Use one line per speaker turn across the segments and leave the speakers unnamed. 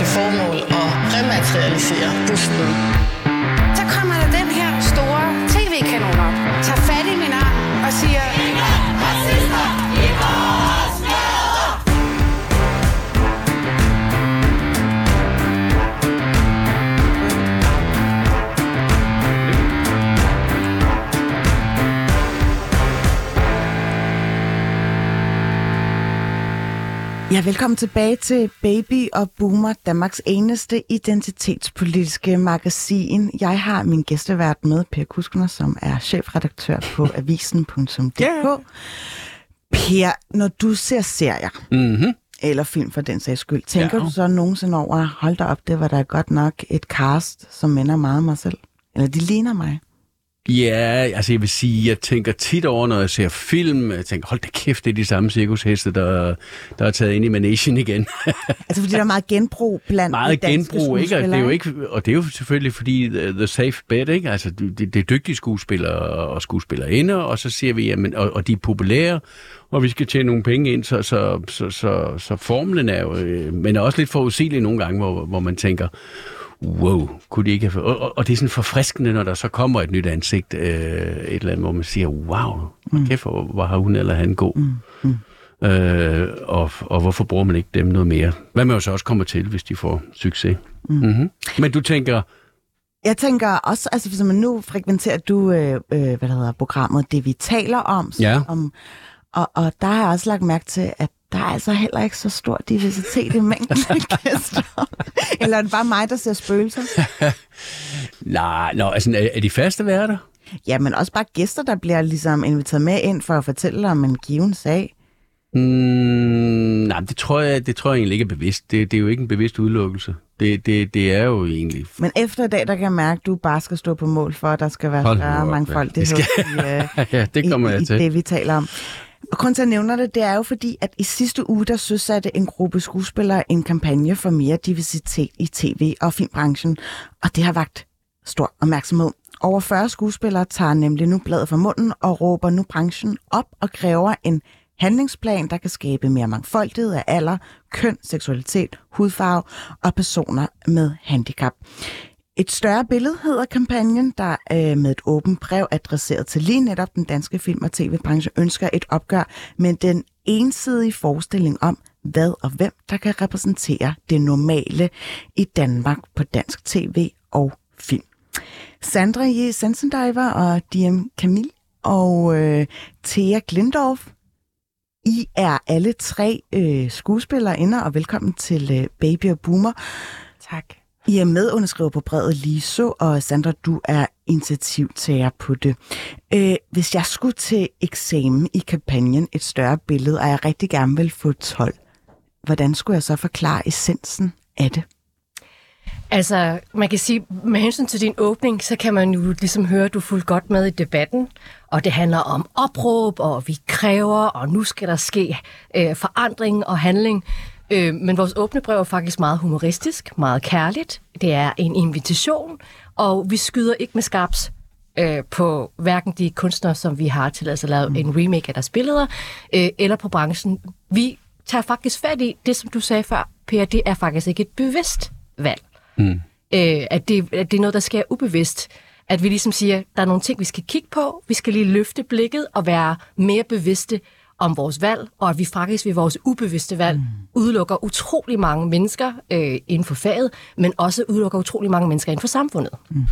til formål at rematerialisere busten.
Ja, velkommen tilbage til Baby og Boomer, Danmarks eneste identitetspolitiske magasin. Jeg har min gæstevært med, Per Kuskner, som er chefredaktør på avisen.dk.
Ja.
Per, når du ser serier,
Mm-hmm.
eller film for den sags skyld, tænker
Ja.
du så nogensinde over, hold da op, det var da godt nok et cast, som minder meget om mig selv? Eller de ligner mig?
Ja, altså jeg vil sige, jeg tænker tit over, når jeg ser film, jeg tænker, hold da kæft, det er de samme cirkusheste, der, der er taget ind i managen igen.
Altså, fordi der er meget genbrug blandt
Meget genbrug, ikke? Og det, er jo ikke? og det er jo selvfølgelig fordi the, the safe bet, ikke? Altså det, det er dygtige skuespillere og skuespillerinder, og så siger vi, jamen, og, og de er populære, og vi skal tjene nogle penge ind, så, så, så, så, så formlen er jo, øh, men er også lidt forudsigelig nogle gange, hvor, hvor man tænker, wow, kunne de ikke have... Og, og, og det er sådan forfriskende, når der så kommer et nyt ansigt, øh, et eller andet, hvor man siger, wow, mm. kæft, hvor, hvor har hun eller han god. Mm. Mm. Øh, og, og hvorfor bruger man ikke dem noget mere? Hvad man jo så også kommer til, hvis de får succes. Mm. Mm-hmm. Men du tænker,
Jeg tænker også, altså hvis man nu frekventerer du, øh, øh, hvad det hedder, programmet, det vi taler om, så
Ja.
om og, og der har jeg også lagt mærke til, at der er altså heller ikke så stor diversitet i mængden af gæster. Eller er det bare mig, der ser spøgelser?
nej, nå, altså, er, er de faste værter?
Ja, men også bare gæster, der bliver ligesom inviteret med ind for at fortælle om en given sag.
Mm, nej, det tror, jeg, det tror jeg egentlig ikke er bevidst. Det, det er jo ikke en bevidst udelukkelse. Det, det, det er jo egentlig...
Men efter i dag, der kan jeg mærke, at du bare skal stå på mål for, at der skal være
Hold
større
op,
mangfoldighed
ja.
i, øh,
ja, det kommer
i,
jeg
i
til.
det, vi taler om. Og grunden til, at jeg nævner det, det er jo fordi, at i sidste uge, der søsatte en gruppe skuespillere en kampagne for mere diversitet i tv- og filmbranchen, og det har vagt stor opmærksomhed. Over 40 skuespillere tager nemlig nu bladet fra munden og råber nu branchen op og kræver en handlingsplan, der kan skabe mere mangfoldighed af alder, køn, seksualitet, hudfarve og personer med handicap. Et større billede hedder kampagnen, der øh, med et åbent brev adresseret til lige netop den danske film- og tv-branche ønsker et opgør med den ensidige forestilling om, hvad og hvem der kan repræsentere det normale i Danmark på dansk tv og film. Sandra J. Sensendiver og Diem Camille og øh, Thea Glindorf, I er alle tre øh, skuespillere inder, og velkommen til øh, Baby og Boomer.
Tak.
I er medunderskriver på brevet lige så, og Sandra, du er initiativtager på det. Øh, hvis jeg skulle til eksamen i kampagnen et større billede, og jeg rigtig gerne vil få 12, hvordan skulle jeg så forklare essensen af det?
Altså, man kan sige, med hensyn til din åbning, så kan man jo ligesom høre, at du fulgte fuldt godt med i debatten. Og det handler om opråb, og vi kræver, og nu skal der ske øh, forandring og handling. Øh, men vores åbne brev er faktisk meget humoristisk, meget kærligt. Det er en invitation, og vi skyder ikke med skarps øh, på hverken de kunstnere, som vi har til at lave en remake af deres billeder, øh, eller på branchen. Vi tager faktisk fat i det, som du sagde før, Per, det er faktisk ikke et bevidst valg. Mm. Øh, at, det, at det er noget, der sker ubevidst. At vi ligesom siger, der er nogle ting, vi skal kigge på, vi skal lige løfte blikket og være mere bevidste om vores valg, og at vi faktisk ved vores ubevidste valg mm. udelukker utrolig mange mennesker øh, inden for faget, men også udelukker utrolig mange mennesker inden for samfundet. Mm.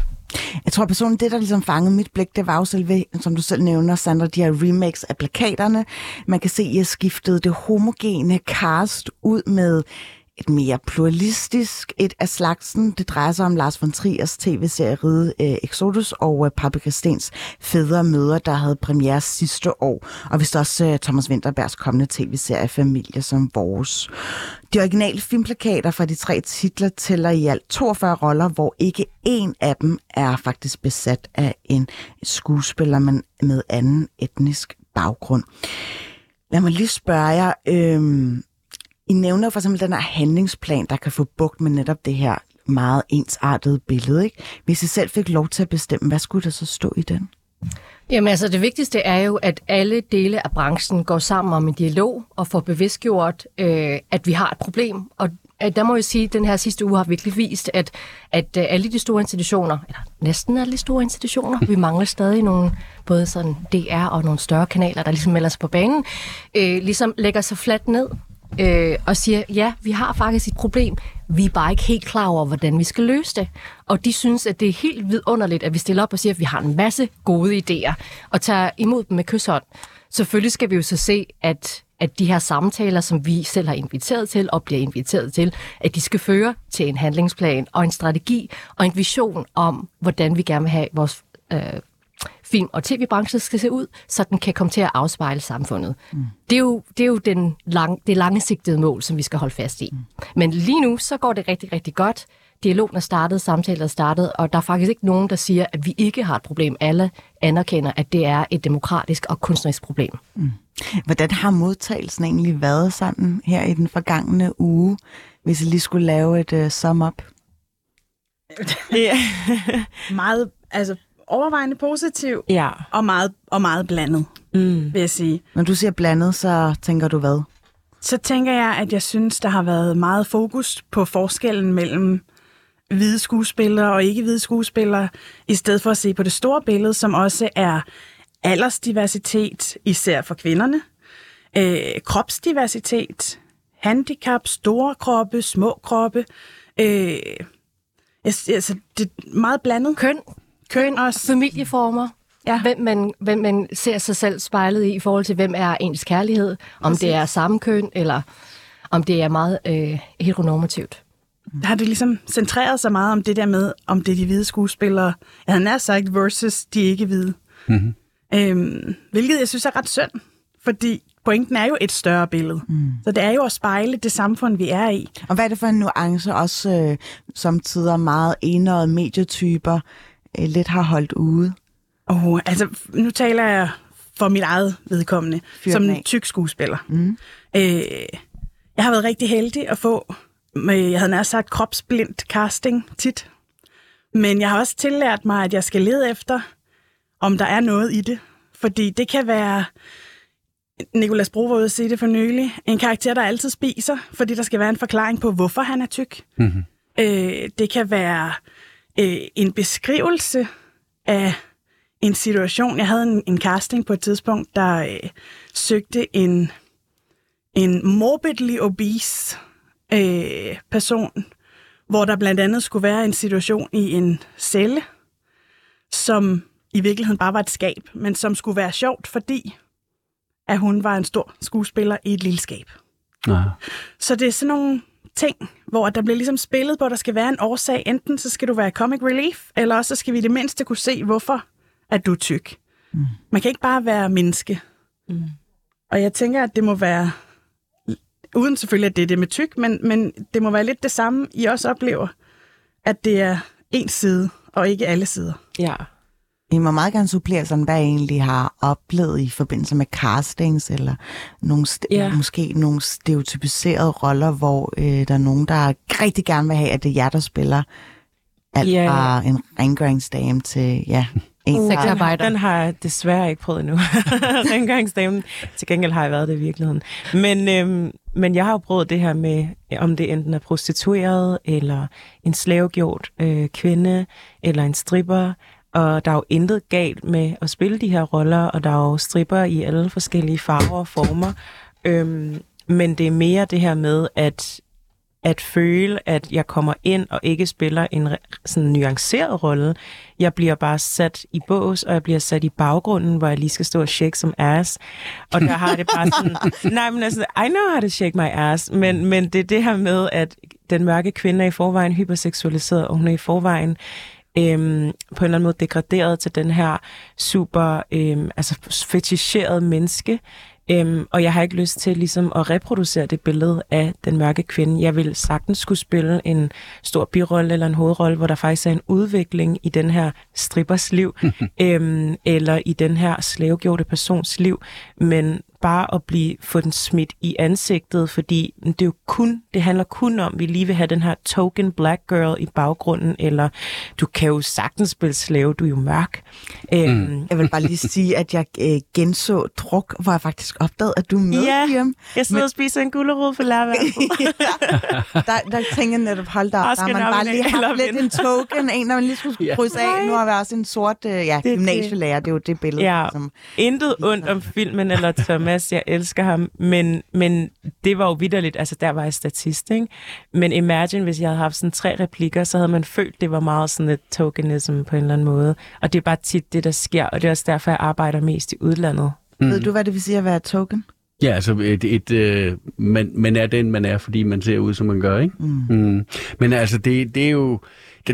Jeg tror personligt, det der ligesom fangede mit blik, det var jo selve, som du selv nævner, Sandra, de her remakes af plakaterne. Man kan se, at I har skiftet det homogene cast ud med et mere pluralistisk, et af slagsen. Det drejer sig om Lars von Triers tv-serie Ride øh, Exodus og øh, Paprika Stens Fædre Møder, der havde premiere sidste år. Og vist også øh, Thomas Winterbergs kommende tv-serie Familie som vores. De originale filmplakater fra de tre titler tæller i alt 42 roller, hvor ikke en af dem er faktisk besat af en skuespiller, men med anden etnisk baggrund. Lad mig lige spørge jer, øh, i nævner for eksempel den her handlingsplan, der kan få bugt med netop det her meget ensartede billede. Ikke? Hvis I selv fik lov til at bestemme, hvad skulle der så stå i den?
Jamen altså, det vigtigste er jo, at alle dele af branchen går sammen om en dialog og får bevidstgjort, øh, at vi har et problem, og at der må jeg sige, at den her sidste uge har virkelig vist, at, at øh, alle de store institutioner, eller næsten alle de store institutioner, vi mangler stadig nogle, både sådan DR og nogle større kanaler, der ligesom melder sig på banen, øh, ligesom lægger sig fladt ned øh, og siger, ja, vi har faktisk et problem, vi er bare ikke helt klar over, hvordan vi skal løse det. Og de synes, at det er helt vidunderligt, at vi stiller op og siger, at vi har en masse gode idéer, og tager imod dem med kysshånd. Selvfølgelig skal vi jo så se, at at de her samtaler, som vi selv har inviteret til og bliver inviteret til, at de skal føre til en handlingsplan og en strategi og en vision om, hvordan vi gerne vil have vores øh, film- og tv-branche skal se ud, så den kan komme til at afspejle samfundet. Mm. Det er jo, det, er jo den lang, det langsigtede mål, som vi skal holde fast i. Mm. Men lige nu, så går det rigtig, rigtig godt. Dialogen er startet, samtaler er startet, og der er faktisk ikke nogen, der siger, at vi ikke har et problem. Alle anerkender, at det er et demokratisk og kunstnerisk problem. Mm.
Hvordan har modtagelsen egentlig været sådan her i den forgangne uge, hvis I lige skulle lave et uh, sum up?
meget, altså overvejende positiv
Ja.
og meget, og meget blandet,
Mm.
vil jeg sige.
Når du siger blandet, så tænker du hvad?
Så tænker jeg, at jeg synes, der har været meget fokus på forskellen mellem hvide skuespillere og ikke hvide skuespillere, i stedet for at se på det store billede, som også er aldersdiversitet, især for kvinderne, øh, kropsdiversitet, handicap, store kroppe, små kroppe. Øh, altså, det er meget blandet.
Køn,
Køn også.
familieformer,
Ja.
hvem, man, hvem man ser sig selv spejlet i i forhold til, hvem er ens kærlighed, om det er samme køn, eller om det er meget øh, heteronormativt.
Der har det ligesom centreret sig meget om det der med, om det er de hvide skuespillere, jeg havde nær sagt, versus de ikke hvide. Mm-hmm. Øhm, hvilket jeg synes er ret synd, fordi pointen er jo et større billede. Mm. Så det er jo at spejle det samfund, vi er i.
Og hvad er det for en nuance, også øh, som tider meget enøjet medietyper øh, lidt har holdt ude?
Oh, altså, nu taler jeg for mit eget vedkommende,
Fyr
som en tyk skuespiller. Mm. Øh, jeg har været rigtig heldig at få, med, jeg havde nær sagt kropsblindt casting tit. Men jeg har også tillært mig, at jeg skal lede efter, om der er noget i det. Fordi det kan være, Nikolas Bro var ude at sige det for nylig, en karakter, der altid spiser, fordi der skal være en forklaring på, hvorfor han er tyk. Mm-hmm. Øh, det kan være øh, en beskrivelse af en situation. Jeg havde en, en casting på et tidspunkt, der øh, søgte en, en morbidly obese øh, person, hvor der blandt andet skulle være en situation i en celle, som i virkeligheden bare var et skab, men som skulle være sjovt, fordi at hun var en stor skuespiller i et lille skab.
Ja.
Så det er sådan nogle ting, hvor der bliver ligesom spillet på, at der skal være en årsag. Enten så skal du være comic relief, eller også så skal vi i det mindste kunne se, hvorfor at du er tyk. Mm. Man kan ikke bare være menneske. Mm. Og jeg tænker, at det må være, uden selvfølgelig, at det er det med tyk, men, men det må være lidt det samme, I også oplever, at det er en side, og ikke alle sider.
Ja.
I må meget gerne supplere sådan, hvad I egentlig har oplevet i forbindelse med castings, eller nogle st-
Ja.
måske nogle stereotypiserede roller, hvor øh, der er nogen, der rigtig gerne vil have, at det er jer, der spiller alt
Ja.
fra en rengøringsdame til ja, en, der,
Sexarbejder.
Den har jeg desværre ikke prøvet endnu. Rengøringsdamen. Til gengæld har jeg været det i virkeligheden. Men, øhm, men jeg har jo prøvet det her med, om det enten er prostitueret, eller en slavegjort øh, kvinde, eller en stripper. Og der er jo intet galt med at spille de her roller, og der er jo stripper i alle forskellige farver og former. Øhm, men det er mere det her med, at at føle, at jeg kommer ind og ikke spiller en sådan nuanceret rolle. Jeg bliver bare sat i bås, og jeg bliver sat i baggrunden, hvor jeg lige skal stå og shake som ass. Og der har det bare sådan, nej, men altså, I know how to shake my ass, men, men det er det her med, at den mørke kvinde er i forvejen hyperseksualiseret, og hun er i forvejen øhm, på en eller anden måde degraderet til den her super øhm, altså feticheret menneske. Øhm, og jeg har ikke lyst til ligesom at reproducere det billede af den mørke kvinde. Jeg vil sagtens skulle spille en stor birolle eller en hovedrolle, hvor der faktisk er en udvikling i den her strippers liv, øhm, eller i den her slavegjorte persons liv. Men bare at blive få den smidt i ansigtet, fordi det er jo kun, det handler kun om, at vi lige vil have den her token black girl i baggrunden, eller du kan jo sagtens spille slave, du er jo mørk. Øhm,
Jeg vil bare lige sige, at jeg øh, genså druk, hvor jeg faktisk opdaget, at du er med,
Ja.
Miriam.
Jeg sidder og spiser en gulerod på lærværelset.
Der, der tænker jeg netop, hold da op, der har man bare lige haft lidt en token, en, når man lige skulle krydse af. Nu har vi også en sort øh, ja,
det.
gymnasielærer, det er jo det billede.
Ja.
Som,
Intet ondt om filmen eller Thomas, jeg elsker ham, men, men det var jo vidderligt, altså der var jeg statist, ikke? Men imagine, hvis jeg havde haft sådan tre replikker, så havde man følt, det var meget sådan et tokenism på en eller anden måde. Og det er bare tit det, der sker, og det er også derfor, jeg arbejder mest i udlandet.
mm. Ved du, hvad det vil sige at være et token?
Ja, altså, et, et, øh, man, man er den, man er, fordi man ser ud, som man gør, ikke? Mm. Mm. Men altså, det, det er jo...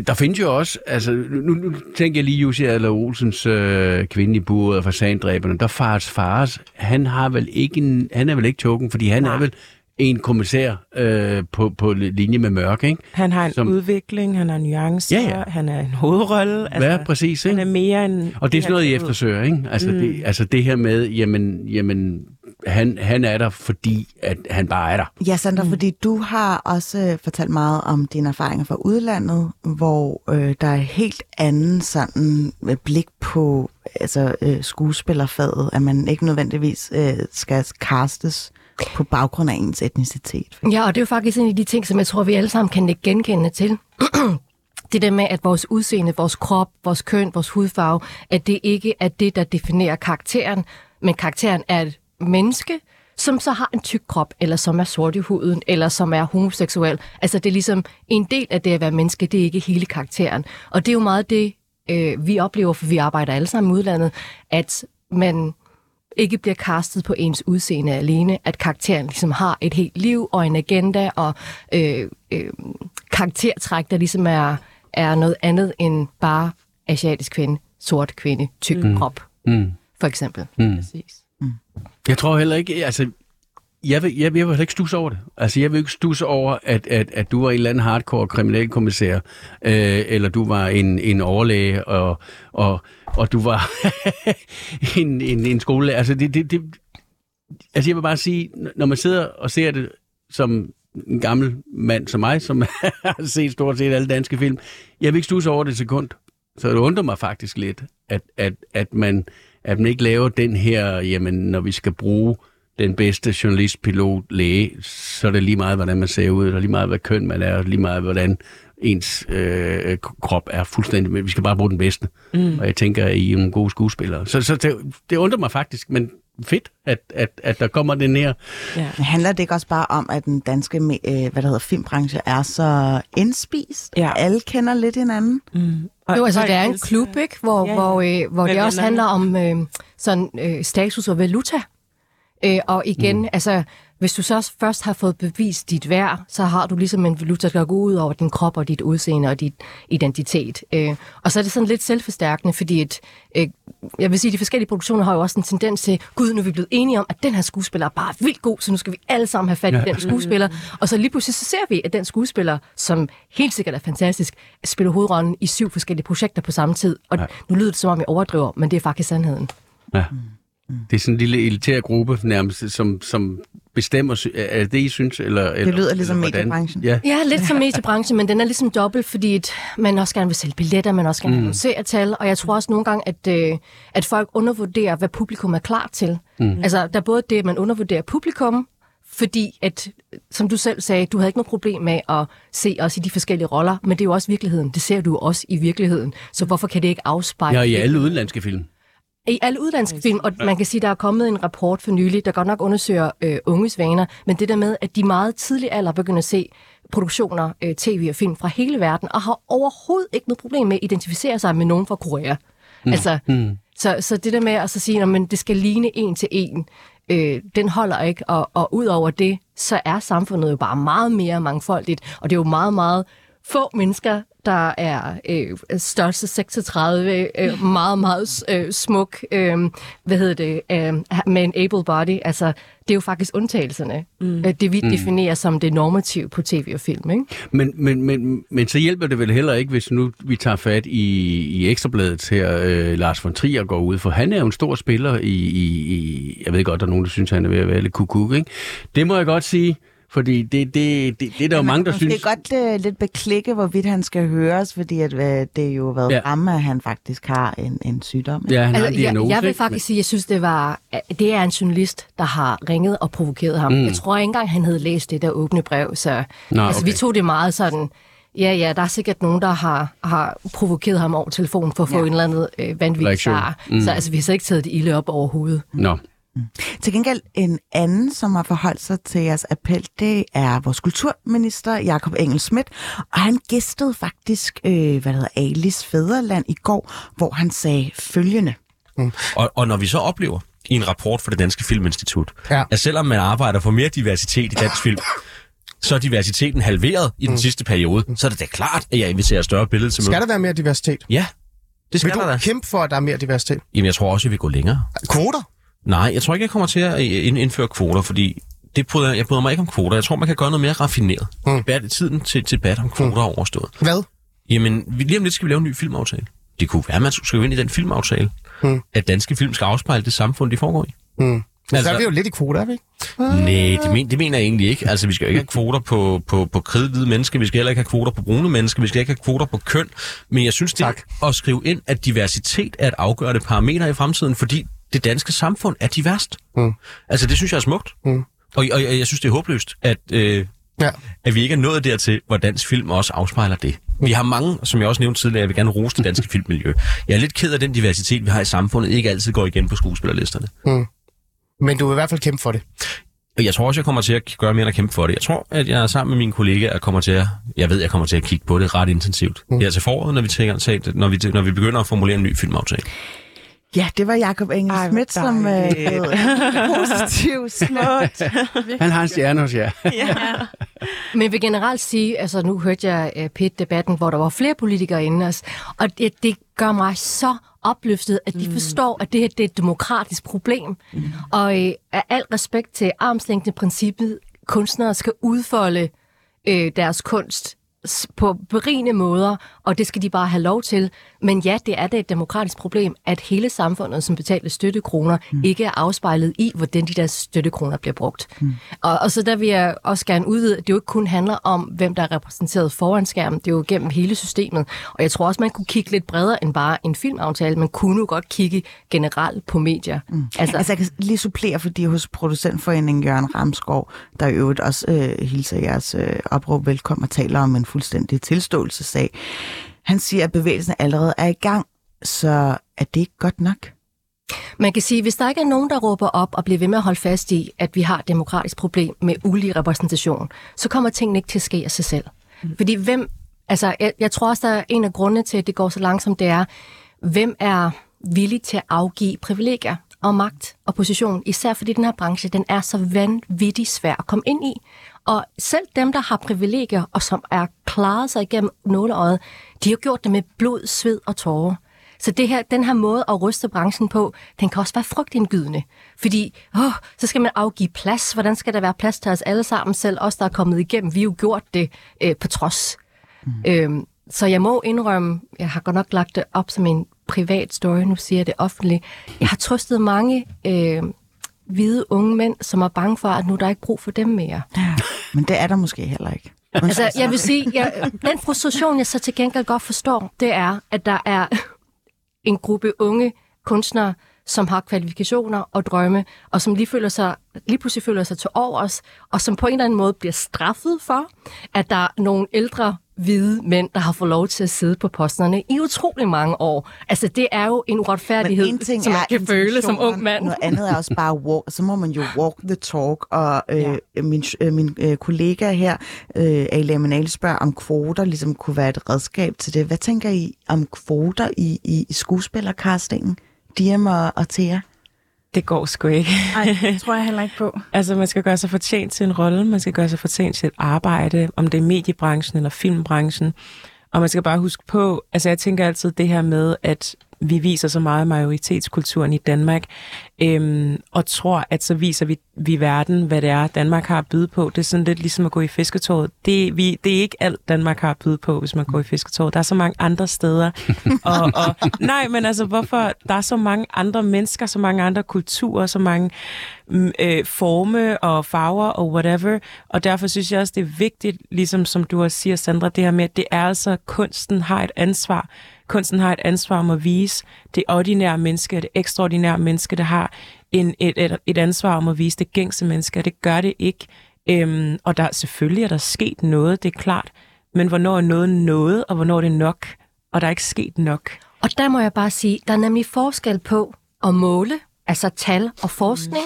Der findes jo også, altså, nu, nu tænker jeg lige Jussi Adler Olsens øh, kvinde i buret og fasandræberne, der fars fars, han har vel ikke en, han er vel ikke token, fordi han Nej. er vel en kommissær øh, på, på linje med mørk, ikke?
Han har en
Som-
udvikling, han har nuancer,
Ja, ja.
han er en hovedrolle.
Altså, ja, præcis,
Han
ikke?
er mere end...
Og det er sådan noget, I eftersøger, ikke? Altså, mm. det, altså det her med, jamen, jamen han, han er der, fordi at han bare er der.
Ja, Sandra, mm. fordi du har også øh, fortalt meget om dine erfaringer fra udlandet, hvor øh, der er et helt anden sådan øh, blik på altså, øh, skuespillerfaget, at man ikke nødvendigvis øh, skal castes på baggrund af ens etnicitet.
Ja, og det er jo faktisk en af de ting, som jeg tror, vi alle sammen kan ikke genkende til. det der med, at vores udseende, vores krop, vores køn, vores hudfarve, at det ikke er det, der definerer karakteren, men karakteren er et menneske, som så har en tyk krop, eller som er sort i huden, eller som er homoseksuel. Altså det er ligesom en del af det at være menneske, det er ikke hele karakteren. Og det er jo meget det, øh, vi oplever, for vi arbejder alle sammen i udlandet, at man ikke bliver castet på ens udseende alene, at karakteren ligesom har et helt liv og en agenda og øh, øh, karaktertræk, der ligesom er, er noget andet end bare asiatisk kvinde, sort kvinde, tyk mm. krop,
Mm.
for eksempel.
Mm.
Præcis. Mm.
Jeg tror heller ikke, altså, jeg vil, jeg, jeg vil ikke stusse over det. Altså, jeg vil ikke stusse over, at, at, at du var en eller anden hardcore kriminalkommissær, øh, eller du var en, en overlæge, og, og, og du var en, en, en skolelærer. Altså, det, det, det, altså, jeg vil bare sige, når man sidder og ser det som en gammel mand som mig, som har set stort set alle danske film, jeg vil ikke stusse over det et sekund. Så det undrer mig faktisk lidt, at, at, at, man, at man ikke laver den her, jamen, når vi skal bruge den bedste journalist, pilot, læge, så er det lige meget, hvordan man ser ud, og lige meget, hvad køn man er, og lige meget, hvordan ens øh, krop er fuldstændig, men vi skal bare bruge den bedste. Mm. Og jeg tænker, at I er nogle gode skuespillere. Så, så det, det undrer mig faktisk, men fedt, at, at, at der kommer den her.
Ja.
Men handler det ikke også bare om, at den danske øh, hvad der hedder, filmbranche er så indspist?
Ja.
Alle kender lidt hinanden?
Mm. Og
Jo, altså det er en klub, ikke? Hvor,
Ja,
ja, hvor, øh, hvor det også handler om øh, sådan øh, status og valuta. Øh, og igen, mm. altså, hvis du så først har fået bevist dit værd, så har du ligesom en valuta, der går ud over din krop og dit udseende og dit identitet. Øh, og så er det sådan lidt selvforstærkende, fordi et, øh, jeg vil sige, de forskellige produktioner har jo også en tendens til, gud, nu er vi blevet enige om, at den her skuespiller er bare vildt god, så nu skal vi alle sammen have fat i den skuespiller. Og så lige pludselig så ser vi, at den skuespiller, som helt sikkert er fantastisk, spiller hovedrollen i syv forskellige projekter på samme tid. Og
Ja.
nu lyder det som om, jeg overdriver, men det er faktisk sandheden.
Ja. Det er sådan en lille elitær gruppe nærmest, som, som bestemmer, er det det, I synes? Eller, eller,
lyder ligesom
eller
mediebranchen.
Ja.
Ja, lidt som mediebranchen, men den er ligesom dobbelt, fordi et, man også gerne vil sælge billetter, man også gerne vil mm. tal, og jeg tror også nogle gange, at, øh, at folk undervurderer, hvad publikum er klar til. Mm. Altså, der er både det, at man undervurderer publikum, fordi at, som du selv sagde, du havde ikke noget problem med at se os i de forskellige roller, men det er jo også virkeligheden. Det ser du jo også i virkeligheden. Så hvorfor kan det ikke afspejle
Ja, i alle udenlandske film.
I alle udlandske film, og man kan sige, der er kommet en rapport for nylig, der godt nok undersøger øh, unges vaner, men det der med, at de meget tidlig alder begynder at se produktioner, øh, tv og film fra hele verden, og har overhovedet ikke noget problem med at identificere sig med nogen fra Korea. Mm. Altså, mm. Så, så det der med at så sige, at det skal ligne en til en, øh, den holder ikke, og, og ud over det, så er samfundet jo bare meget mere mangfoldigt, og det er jo meget, meget få mennesker, der er øh, størrelse 36, øh, meget, meget øh, smuk, øh, hvad hedder det, øh, med en able body. Altså, det er jo faktisk undtagelserne. Mm. Det vi definerer som det normative på tv og film, ikke?
Men, men, men, men så hjælper det vel heller ikke, hvis nu vi tager fat i, i Ekstrabladet her, øh, Lars von Trier går ud, for han er jo en stor spiller i, i, i jeg ved godt, der er nogen, der synes, han er ved at være lidt kukuk, ikke? Det må jeg godt sige, Fordi det, det, det, det er der jo mange, der synes...
godt uh, lidt beklikke, hvorvidt han skal høres, fordi at, uh, det er jo været
Ja.
fremme, at han faktisk har en, en sygdom.
Ja, han har en
Altså, jeg,
diagnose,
jeg vil faktisk sige, at jeg synes, det var det er en journalist, der har ringet og provokeret ham. Mm. Jeg tror ikke engang, han havde læst det der åbne brev, så
Nå,
altså, vi
okay.
tog det meget sådan, ja, ja, der er sikkert nogen, der har, har provokeret ham over telefonen for at få
Ja.
en eller anden øh, vanvittig svar. Mm. Så altså, vi har så ikke taget det ilde op overhovedet.
Nå.
Til gengæld en anden, som har forholdt sig til jeres appel, det er vores kulturminister, Jakob Engel Schmidt, og han gæstede faktisk, øh, hvad hedder, Alis Fæderland i går, hvor han sagde følgende.
Og, og når vi så oplever i en rapport fra det Danske Filminstitut,
Ja.
at selvom man arbejder for mere diversitet i dansk film, så er diversiteten halveret i den mm. sidste periode, så er det da klart, at jeg inviterer større billede til
Skal der være mere diversitet?
Ja, det skal
Vil
der
du
da.
kæmpe for, at der er mere diversitet?
Jamen, jeg tror også, at vi går længere.
Kvoter?
Nej, jeg tror ikke, jeg kommer til at ind- indføre kvoter, fordi det bryder, jeg bryder mig ikke om kvoter. Jeg tror, man kan gøre noget mere raffineret.
Mm.
Mm. Debat, tiden til debat om kvoter er overstået.
Hvad?
Jamen, lige om lidt skal vi lave en ny filmaftale. Det kunne være, at man skulle skrive ind i den filmaftale,
Mm.
mm. at danske film skal afspejle det samfund, de foregår i.
Mm. Altså,
Altså-
så er vi jo lidt i kvoter, er vi ikke?
Nej, det, men, det mener jeg egentlig ikke. Altså, vi skal jo ikke have kvoter på, på, på kridhvide mennesker, vi skal heller ikke have kvoter på brune mennesker, vi skal ikke have kvoter på køn. Men jeg synes, det
Tak.
at skrive ind, at diversitet er et afgørende parameter i fremtiden, fordi det danske samfund er diverst.
Mm.
Altså, det synes jeg er smukt.
Mm.
Og, og jeg, jeg synes, det er håbløst, at, øh,
Ja.
at vi ikke er nået dertil, hvor dansk film også afspejler det. Vi har mange, som jeg også nævnte tidligere, jeg vil gerne rose det danske filmmiljø. Jeg er lidt ked af den diversitet, vi har i samfundet, ikke altid går igen på skuespillerlisterne.
Men du vil i hvert fald kæmpe for det.
Jeg tror også, jeg kommer til at gøre mere end at kæmpe for det. Jeg tror, at jeg sammen med mine kollegaer kommer til at... Jeg ved, jeg kommer til at kigge på det ret intensivt. Mm. Her til foråret, når vi, tænker, når, vi, når vi begynder at formulere en ny filmaftale.
Ja, det var Jakob Engel Schmidt, som øh, positiv snak.
Han har en stjerne hos jer.
Men jeg vil generelt sige, altså nu hørte jeg uh, PET-debatten, hvor der var flere politikere inde os, og det, det gør mig så opløftet, at de forstår, at det her det er et demokratisk problem. Mm. Og øh, af al respekt til armslængdeprincippet, kunstnere skal udfolde øh, deres kunst på berigende måder, og det skal de bare have lov til. Men ja, det er da et demokratisk problem, at hele samfundet, som betaler støttekroner, mm. ikke er afspejlet i, hvordan de der støttekroner bliver brugt. Mm. Og, og så der vil jeg også gerne udvide, at det jo ikke kun handler om, hvem der er repræsenteret foran skærmen, det er jo gennem hele systemet. Og jeg tror også, man kunne kigge lidt bredere end bare en filmaftale. Man kunne jo godt kigge generelt på medier. Mm.
Altså, altså, jeg kan lige supplere, fordi hos producentforeningen Jørgen Ramskov, der i øvrigt også øh, hilser jeres øh, opråb velkommen og taler om en fuldstændig tilståelsessag. Han siger, at bevægelsen allerede er i gang, så er det ikke godt nok?
Man kan sige, hvis der ikke er nogen, der råber op og bliver ved med at holde fast i, at vi har et demokratisk problem med ulig repræsentation, så kommer tingene ikke til at ske af sig selv. Mm. Fordi hvem, altså jeg, jeg tror også, der er en af grundene til, at det går så langsomt, det er, hvem er villig til at afgive privilegier og magt og position, især fordi den her branche, den er så vanvittigt svær at komme ind i. Og selv dem, der har privilegier og som er klaret sig igennem nåleøjet, de har gjort det med blod, sved og tårer. Så det her, den her måde at ryste branchen på, den kan også være frygtindgydende. Fordi, åh, så skal man afgive plads. Hvordan skal der være plads til os alle sammen, selv os, der er kommet igennem? Vi har jo gjort det øh, på trods. Mm. Øhm, så jeg må indrømme, jeg har godt nok lagt det op som en privat story, nu siger jeg det offentligt. Jeg har trøstet mange øh, hvide unge mænd, som er bange for, at nu er der ikke brug for dem mere.
Men det er der måske heller ikke.
Altså, jeg vil sige, jeg, den frustration, jeg så til gengæld godt forstår, det er, at der er en gruppe unge kunstnere, som har kvalifikationer og drømme, og som lige, føler sig, lige pludselig føler sig til overs, og som på en eller anden måde bliver straffet for, at der er nogle ældre hvide mænd, der har fået lov til at sidde på posterne i utrolig mange år. Altså, det er jo en uretfærdighed,
en ting
som man kan føle som ung mand.
Noget andet er også bare walk. Så må man jo walk the talk. Og øh, ja. min, øh, min øh, kollega her, øh, Ale Manal, spørger, om kvoter ligesom kunne være et redskab til det. Hvad tænker I om kvoter i, i, i skuespillercastingen? Diem og, og Thea?
Det går sgu ikke.
Nej, det tror jeg heller ikke på.
Altså, man skal gøre sig fortjent til en rolle, man skal gøre sig fortjent til et arbejde, om det er mediebranchen eller filmbranchen. Og man skal bare huske på, altså jeg tænker altid det her med, at vi viser så meget majoritetskulturen i Danmark, øhm, og tror, at så viser vi, vi verden, hvad det er, Danmark har at byde på. Det er sådan lidt ligesom at gå i fisketåret. Det, vi, det er ikke alt, Danmark har at byde på, hvis man går i fisketåret. Der er så mange andre steder. og, og, nej, men altså, hvorfor? Der er så mange andre mennesker, så mange andre kulturer, så mange mm, øh, forme og farver og whatever. Og derfor synes jeg også, det er vigtigt, ligesom som du også siger, Sandra, det her med, at det er altså, kunsten har et ansvar. Kunsten har et ansvar om at vise det ordinære menneske, det ekstraordinære menneske, der har en, et, et, et ansvar om at vise det gængse menneske, og det gør det ikke. Øhm, og der selvfølgelig er der sket noget, det er klart. Men hvornår er noget noget, og hvornår er det nok? Og der er ikke sket nok.
Og der må jeg bare sige, der er nemlig forskel på at måle, altså tal og forskning,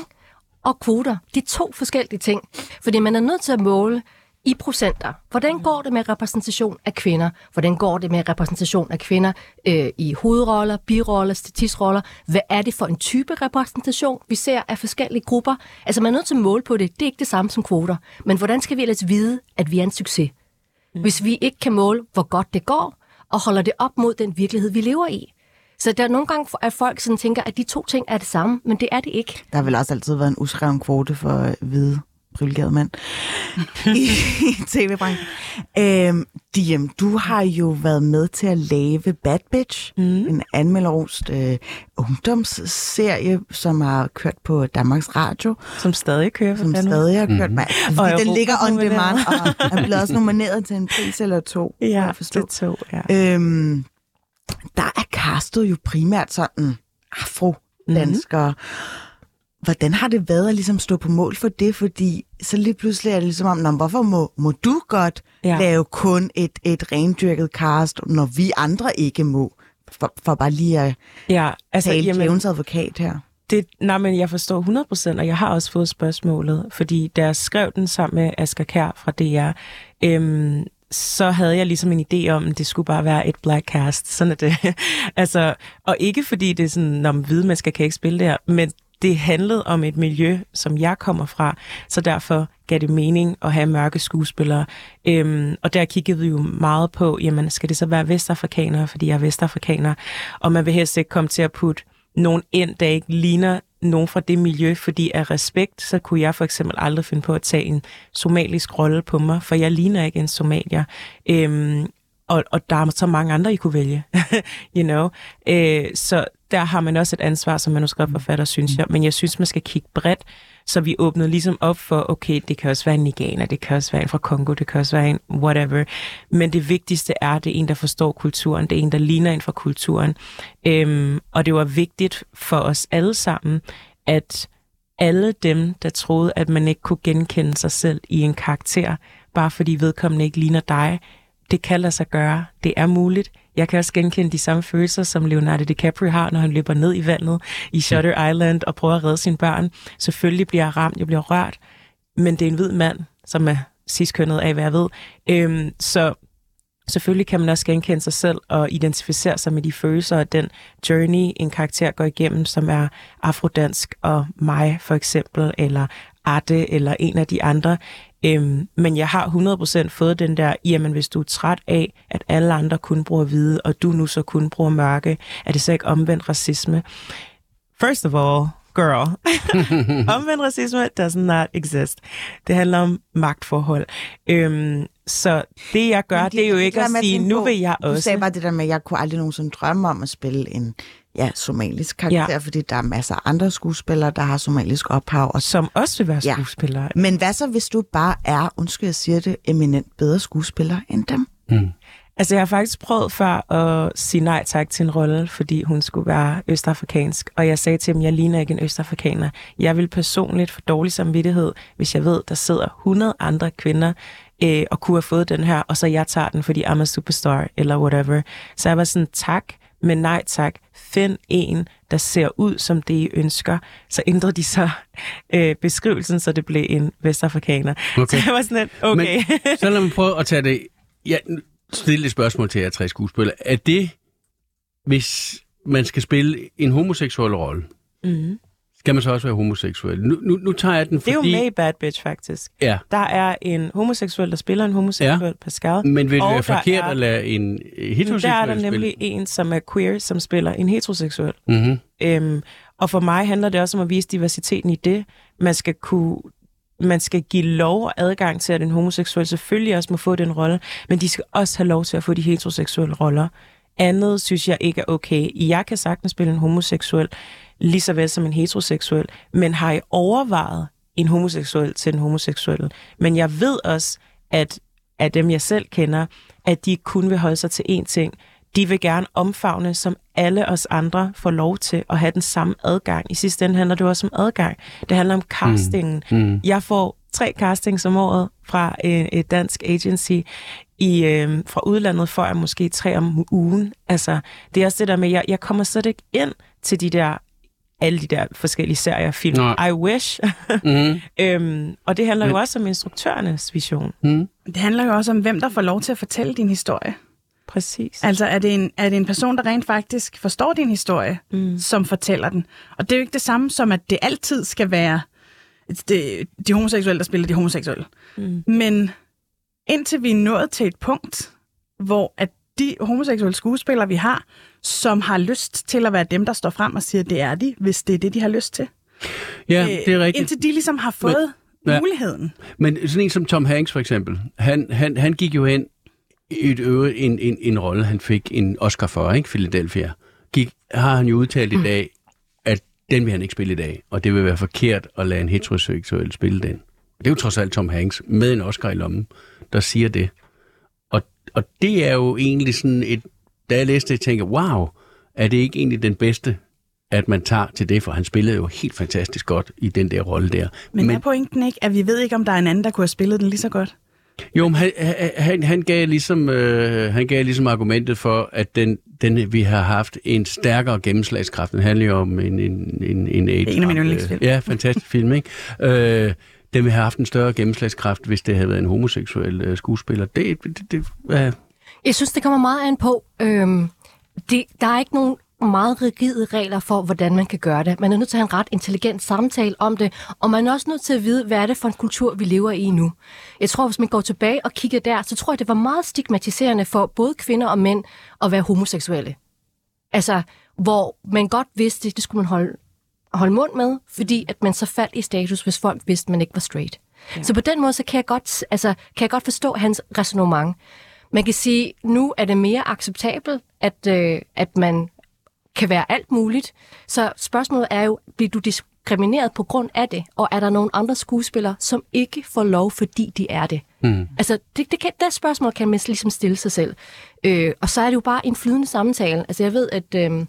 og kvoter. De to forskellige ting. Fordi man er nødt til at måle i procenter. Hvordan går det med repræsentation af kvinder? Hvordan går det med repræsentation af kvinder øh, i hovedroller, biroller, statistroller? Hvad er det for en type repræsentation, vi ser af forskellige grupper? Altså man er nødt til at måle på det. Det er ikke det samme som kvoter. Men hvordan skal vi ellers vide, at vi er en succes? Hvis vi ikke kan måle, hvor godt det går, og holder det op mod den virkelighed, vi lever i. Så der er nogle gange, at folk sådan tænker, at de to ting er det samme, men det er det ikke.
Der har vel også altid været en uskreven kvote for hvide privilegerede mænd i, i tv-branchen. Øhm, Diem, du har jo været med til at lave Bad Bitch, mm. en anmelderost øh, ungdomsserie, som har kørt på Danmarks Radio,
Som stadig kører for
som
fanden.
stadig har kørt
Mhm.
med. Altså,
Og
den
Europa
ligger on demand, og er blevet også nomineret til en pris eller to.
Ja,
jeg forstå.
det to, ja.
Øhm, der er castet jo primært sådan afro-danskere.
Mhm.
Hvordan har det været at ligesom stå på mål for det? Fordi så lige pludselig er det ligesom om, "Nå, men hvorfor må, må du godt
Ja.
lave kun et, et rendyrket cast, når vi andre ikke må? For, for bare lige at
Ja, altså,
tale
jamen,
advokat her.
Det, nej, men jeg forstår 100%, og jeg har også fået spørgsmålet, fordi da jeg skrev den sammen med Asger Kær fra DR, øhm, så havde jeg ligesom en idé om, at det skulle bare være et black cast. Sådan er det. altså, og ikke fordi det er sådan, når hvide mennesker kan ikke spille det her, men det handlede om et miljø, som jeg kommer fra, så derfor gav det mening at have mørke skuespillere. Øhm, og der kiggede vi jo meget på, jamen skal det så være vestafrikanere, fordi jeg er vestafrikaner, og man vil helst ikke komme til at putte nogen ind, der ikke ligner nogen fra det miljø, fordi af respekt, så kunne jeg for eksempel aldrig finde på at tage en somalisk rolle på mig, for jeg ligner ikke en somalier. Øhm, og, og der er så mange andre, I kunne vælge, you know. Øh, så der har man også et ansvar som manuskriptforfatter, synes jeg. Men jeg synes, man skal kigge bredt, så vi åbnede ligesom op for, okay, det kan også være en niganer, det kan også være en fra Kongo, det kan også være en whatever. Men det vigtigste er, det er en, der forstår kulturen, det er en, der ligner en fra kulturen. Øhm, og det var vigtigt for os alle sammen, at alle dem, der troede, at man ikke kunne genkende sig selv i en karakter, bare fordi vedkommende ikke ligner dig, det kan lade sig gøre. Det er muligt. Jeg kan også genkende de samme følelser, som Leonardo DiCaprio har, når han løber ned i vandet i Shutter Island og prøver at redde sine børn. Selvfølgelig bliver jeg ramt, jeg bliver rørt, men det er en hvid mand, som er sidstkønnet af, hvad jeg ved. Øhm, så selvfølgelig kan man også genkende sig selv og identificere sig med de følelser og den journey, en karakter går igennem, som er afrodansk og mig for eksempel, eller Arte, eller en af de andre. Øhm, men jeg har 100% fået den der, jamen hvis du er træt af, at alle andre kun bruger hvide, og du nu så kun bruger mørke, er det så ikke omvendt racisme? First of all, girl, omvendt racisme does not exist. Det handler om magtforhold. Øhm, så det jeg gør,
Men
det er jo ikke at sige, nu vil jeg
Du
også.
sagde bare det der med, at jeg kunne aldrig nogensinde drømme om at spille en ja, somalisk karakter,
Ja.
fordi der er masser af andre skuespillere, der har somalisk ophav. Og
Som også vil være
Ja.
skuespillere.
Men hvad så, hvis du bare er, undskyld, jeg siger det, eminent bedre skuespiller end dem?
Altså, jeg har faktisk prøvet før at sige nej tak til en rolle, fordi hun skulle være østafrikansk. Og jeg sagde til dem, jeg ligner ikke en østafrikaner. Jeg vil personligt få dårlig samvittighed, hvis jeg ved, der sidder 100 andre kvinder øh, og kunne have fået den her, og så jeg tager den, fordi I'm a superstar, eller whatever. Så jeg var sådan, tak, men nej tak. Find en, der ser ud som det, I ønsker. Så ændrede de så øh, beskrivelsen, så det blev en vestafrikaner.
Okay.
Så jeg var sådan lidt, okay.
Men, så lad mig prøve at tage det. Ja, stille et spørgsmål til jer tre skuespillere. Er det, hvis man skal spille en homoseksuel rolle,
mm.
Skal man så også være homoseksuel? Nu, nu, nu tager jeg den,
Det er
fordi...
jo med i Bad Bitch, faktisk.
Ja,
Der er en homoseksuel, der spiller en homoseksuel ja. Pascal.
men vil det være forkert
er-
at lade en øh,
Der
heteroseksuel
er der
spille?
nemlig en, som er queer, som spiller en heteroseksuel.
Mm-hmm.
Øhm, og for mig handler det også om at vise diversiteten i det. Man skal kunne man skal give lov og adgang til, at en homoseksuel selvfølgelig også må få den rolle, men de skal også have lov til at få de heteroseksuelle roller. Andet synes jeg ikke er okay. Jeg kan sagtens spille en homoseksuel, lige så vel som en heteroseksuel, men har I overvejet en homoseksuel til en homoseksuel? Men jeg ved også, at af dem, jeg selv kender, at de kun vil holde sig til én ting. De vil gerne omfavne, som alle os andre får lov til at have den samme adgang. I sidste ende handler det også om adgang. Det handler om castingen.
Mm.
Jeg får tre castings om året fra øh, et dansk agency i, øh, fra udlandet, for at måske tre om ugen. Altså, det er også det der med, jeg, jeg kommer slet ikke ind til de der alle de der forskellige serier, film.
Nej.
I wish.
Mm.
øhm, og det handler jo også om instruktørernes vision.
Mm.
Det handler jo også om, hvem der får lov til at fortælle din historie.
Præcis.
Altså, er det, en, er det en person, der rent faktisk forstår din historie,
Mm.
som fortæller den? Og det er jo ikke det samme som, at det altid skal være det, de homoseksuelle, der spiller de homoseksuelle.
Mm.
Men indtil vi er nået til et punkt, hvor at de homoseksuelle skuespillere, vi har, som har lyst til at være dem, der står frem og siger, det er de, hvis det er det, de har lyst til.
Ja,
Øh,
det er rigtigt.
Indtil de ligesom har fået
ja.
ja. muligheden.
Men sådan en som Tom Hanks for eksempel, han, han, han gik jo ind i et øvrigt en, en, en rolle, han fik en Oscar for, ikke? Philadelphia. Gik, har han jo udtalt i dag, at den vil han ikke spille i dag, og det vil være forkert at lade en heteroseksuel spille den. Det er jo trods alt Tom Hanks med en Oscar i lommen, der siger det. Og, og det er jo egentlig sådan et... Da jeg læste det, tænkte jeg, wow, er det ikke egentlig den bedste, at man tager til det? For han spillede jo helt fantastisk godt i den der rolle der.
Men, Men er pointen ikke, at vi ved ikke, om der er en anden, der kunne have spillet den lige så godt?
Jo, men han, han, han, gav ligesom, øh, han gav ligesom argumentet for, at den, den, vi har haft en stærkere gennemslagskraft. Den handler jo om en, en, en, en AIDS.
er en af mine yndlingsfilm.
Ja, fantastisk film, ikke? Øh, den vil have haft en større gennemslagskraft, hvis det havde været en homoseksuel øh, skuespiller. Det, det, det, øh,
Jeg synes, det kommer meget an på. Øhm, det, der er ikke nogen meget rigide regler for, hvordan man kan gøre det. Man er nødt til at have en ret intelligent samtale om det, og man er også nødt til at vide, hvad er det for en kultur, vi lever i nu. Jeg tror, hvis man går tilbage og kigger der, så tror jeg, det var meget stigmatiserende for både kvinder og mænd at være homoseksuelle. Altså, hvor man godt vidste, det skulle man holde, holde mund med, fordi at man så faldt i status, hvis folk vidste, at man ikke var straight. Ja. Så på den måde, så kan jeg godt, altså, kan jeg godt forstå hans resonemang. Man kan sige, nu er det mere acceptabelt, at, øh, at man kan være alt muligt. Så spørgsmålet er jo, bliver du diskrimineret på grund af det? Og er der nogle andre skuespillere, som ikke får lov, fordi de er det?
Mm.
Altså, det, det, kan, det spørgsmål kan man ligesom stille sig selv. Øh, og så er det jo bare en flydende samtale. Altså, jeg ved, at... Øh,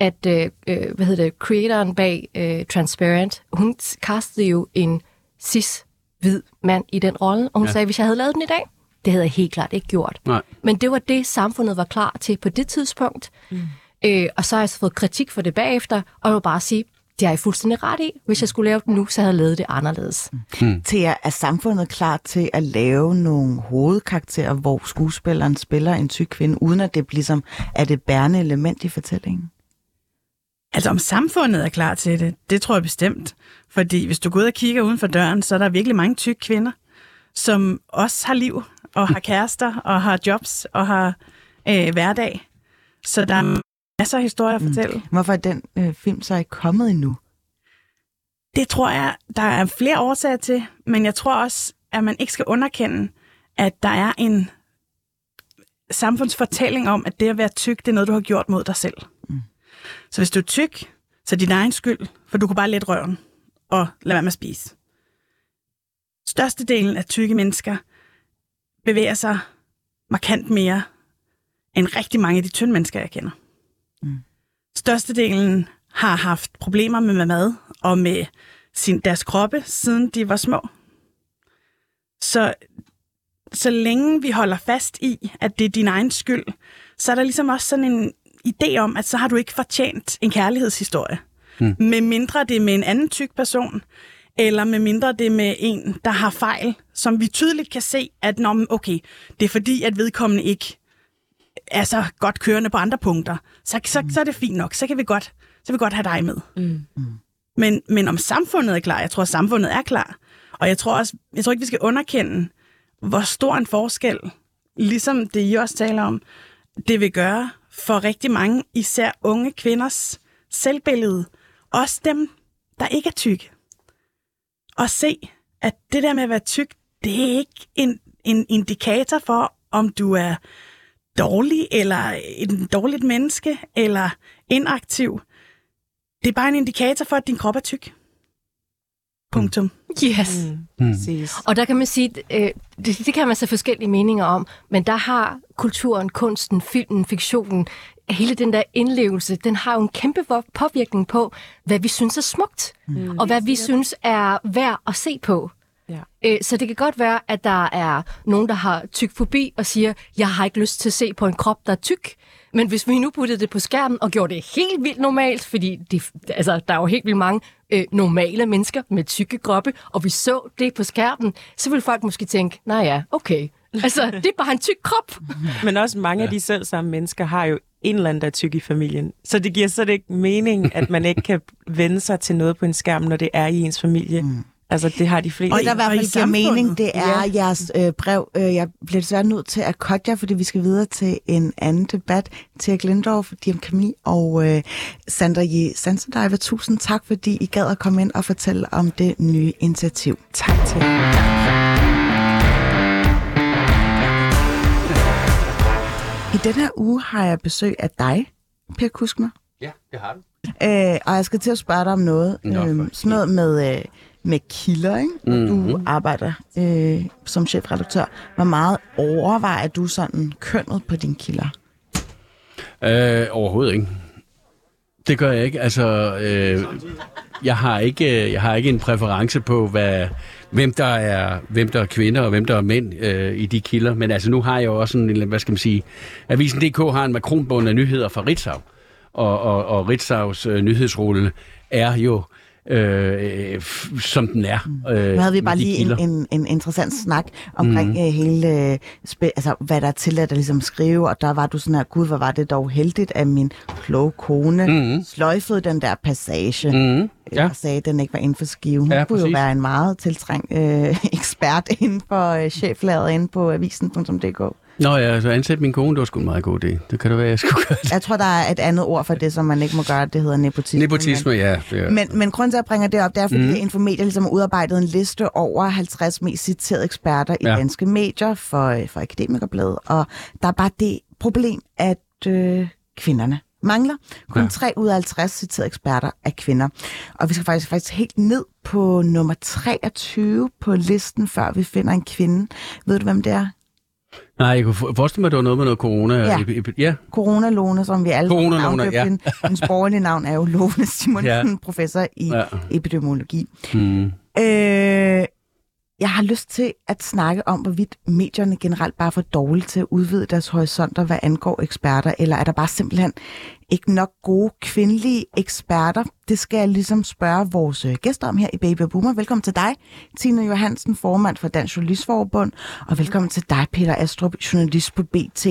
at øh, øh, hvad hedder det, creatoren bag øh, Transparent, hun castede jo en cis-hvid mand i den rolle, og hun
ja.
sagde, hvis jeg havde lavet den i dag, det havde jeg helt klart ikke gjort.
nej.
Men det var det, samfundet var klar til på det tidspunkt. Mm. Øh, og så har jeg så fået kritik for det bagefter, og jeg må bare sige, det har jeg fuldstændig ret i. Hvis jeg skulle lave den nu, så havde jeg lavet det anderledes.
Mm.
Thea, er samfundet klar til at lave nogle hovedkarakterer, hvor skuespilleren spiller en tyk kvinde, uden at det ligesom er det bærende element i fortællingen?
Altså om samfundet er klar til det, det tror jeg bestemt. Fordi hvis du går ud og kigger uden for døren, så er der virkelig mange tykke kvinder, som også har liv, og har kærester, og har jobs, og har øh, hverdag. Så der er masser af historier at fortælle.
Hvorfor er den øh, film så ikke kommet endnu?
Det tror jeg, der er flere årsager til, men jeg tror også, at man ikke skal underkende, at der er en samfundsfortælling om, at det at være tyk, det er noget, du har gjort mod dig selv. Mm. Så hvis du er tyk, så er det din egen skyld, for du kunne bare let røven og lade være med at spise. Størstedelen af tykke mennesker bevæger sig markant mere end rigtig mange af de tynde mennesker, jeg kender. Mm. Størstedelen har haft problemer med mad og med sin, deres kroppe, siden de var små. Så, så længe vi holder fast i, at det er din egen skyld, så er der ligesom også sådan en idé om, at så har du ikke fortjent en kærlighedshistorie.
Hmm.
Med mindre det er med en anden tyk person, eller med mindre det er med en, der har fejl, som vi tydeligt kan se, at Nå, okay, det er fordi, at vedkommende ikke er så godt kørende på andre punkter. Så, så, så er det fint nok. Så kan vi godt, så kan vi godt have dig med.
Mm.
Men, men om samfundet er klar, jeg tror, at samfundet er klar. Og jeg tror også, jeg tror ikke, vi skal underkende, hvor stor en forskel, ligesom det I også taler om, det vil gøre for rigtig mange, især unge kvinders selvbillede. Også dem, der ikke er tykke. Og se, at det der med at være tyk, det er ikke en, en indikator for, om du er dårlig, eller et dårligt menneske, eller inaktiv. Det er bare en indikator for, at din krop er tyk. Punktum.
Yes.
Mm.
Præcis.
Og der kan man sige, øh, det, det kan man så forskellige meninger om, men der har kulturen, kunsten, filmen, fiktionen, hele den der indlevelse, den har jo en kæmpe påvirkning på, hvad vi synes er smukt, mm. og hvad vi synes er værd at se på.
Ja.
Øh, Så det kan godt være, at der er nogen, der har tyk forbi og siger, jeg har ikke lyst til at se på en krop, der er tyk. Men hvis vi nu puttede det på skærmen og gjorde det helt vildt normalt, fordi det, altså, der er jo helt vildt mange øh, normale mennesker med tykke kroppe, og vi så det på skærmen, så vil folk måske tænke, nej ja, okay. Altså, det er bare en tyk krop.
Men også mange ja. af de selv samme mennesker har jo en eller anden, der er tyk i familien. Så det giver slet ikke mening, at man ikke kan vende sig til noget på en skærm, når det er i ens familie. Mm. Altså, det har de fleste.
Og der i hvert fald giver mening, det er
Ja.
jeres øh, brev. Øh, jeg bliver desværre nødt til at cutte jer, fordi vi skal videre til en anden debat til Glendorf, Diem Kami og øh, Sandra J. Sansendajva. Tusind tak, fordi I gad at komme ind og fortælle om det nye initiativ.
Tak til
I den her uge har jeg besøg af dig, Per Kuskner.
Ja, det har du.
Øh, og jeg skal til at spørge dig om noget.
Nå, for
øh, sådan noget med, øh, med kilder, ikke? Mm-hmm. Du
Mhm.
arbejder øh, som chefredaktør. Hvor meget overvejer du sådan kønnet på dine kilder?
Øh, overhovedet ikke. Det gør jeg ikke. Altså, øh, jeg, har ikke, øh, jeg har ikke en præference på, hvad, hvem, der er, hvem der er kvinder og hvem der er mænd øh, i de kilder. Men altså, nu har jeg jo også sådan en, hvad skal man sige, Avisen.dk har en makronbund af nyheder fra Ritzau. Og, og, og Ritzaus øh, nyhedsrulle er jo øh, f- som den er. Øh,
Nu havde vi bare lige
kilder.
en, en, en interessant snak omkring mm. øh, hele, øh, altså hvad der er tilladt at ligesom skrive, og der var du sådan her, gud, hvor var det dog heldigt, at min kloge kone mm. sløjfede den der passage, mm.
Mhm. Ja.
og sagde, at den ikke var inden for skive. Hun
Ja,
kunne jo være en meget tiltrængt øh, ekspert inden for øh, cheflaget inde på avisen.dk.
Nå ja, så ansætte min kone, det var sgu en meget god idé. Det kan da være, jeg skulle gøre det.
Jeg tror, der er et andet ord for det, som man ikke må gøre, det hedder nepotisme.
Nepotisme, ja. Det er,
Men, men grunden til, at jeg bringer det op, det er, fordi mm. Infomedia ligesom har udarbejdet en liste over 50 mest citerede eksperter i
Ja.
danske medier for, for Akademikerbladet. Og der er bare det problem, at øh, kvinderne mangler. Kun
Ja.
ja. 3 ud af 50 citerede eksperter er kvinder. Og vi skal faktisk, faktisk helt ned på nummer 23 på listen, før vi finder en kvinde. Ved du, hvem det er?
Nej, jeg kunne for- forestille mig, at det var noget med noget corona.
Ja.
I- i- ja.
Corona-Lone, som vi alle
Corona-Lone,
navndøbte
ja.
hende. Hendes borgerlige navn er jo Lone Simonsen,
Ja.
professor i
Ja.
epidemiologi.
Hmm.
Øh, jeg har lyst til at snakke om, hvorvidt medierne generelt bare er for dårlige til at udvide deres horisonter, hvad angår eksperter, eller er der bare simpelthen ikke nok gode kvindelige eksperter? Det skal jeg ligesom spørge vores øh, gæster om her i Baby og Boomer. Velkommen til dig, Tine Johansen, formand for Dansk Journalistforbund, og velkommen til dig, Peter Astrup, journalist på BT.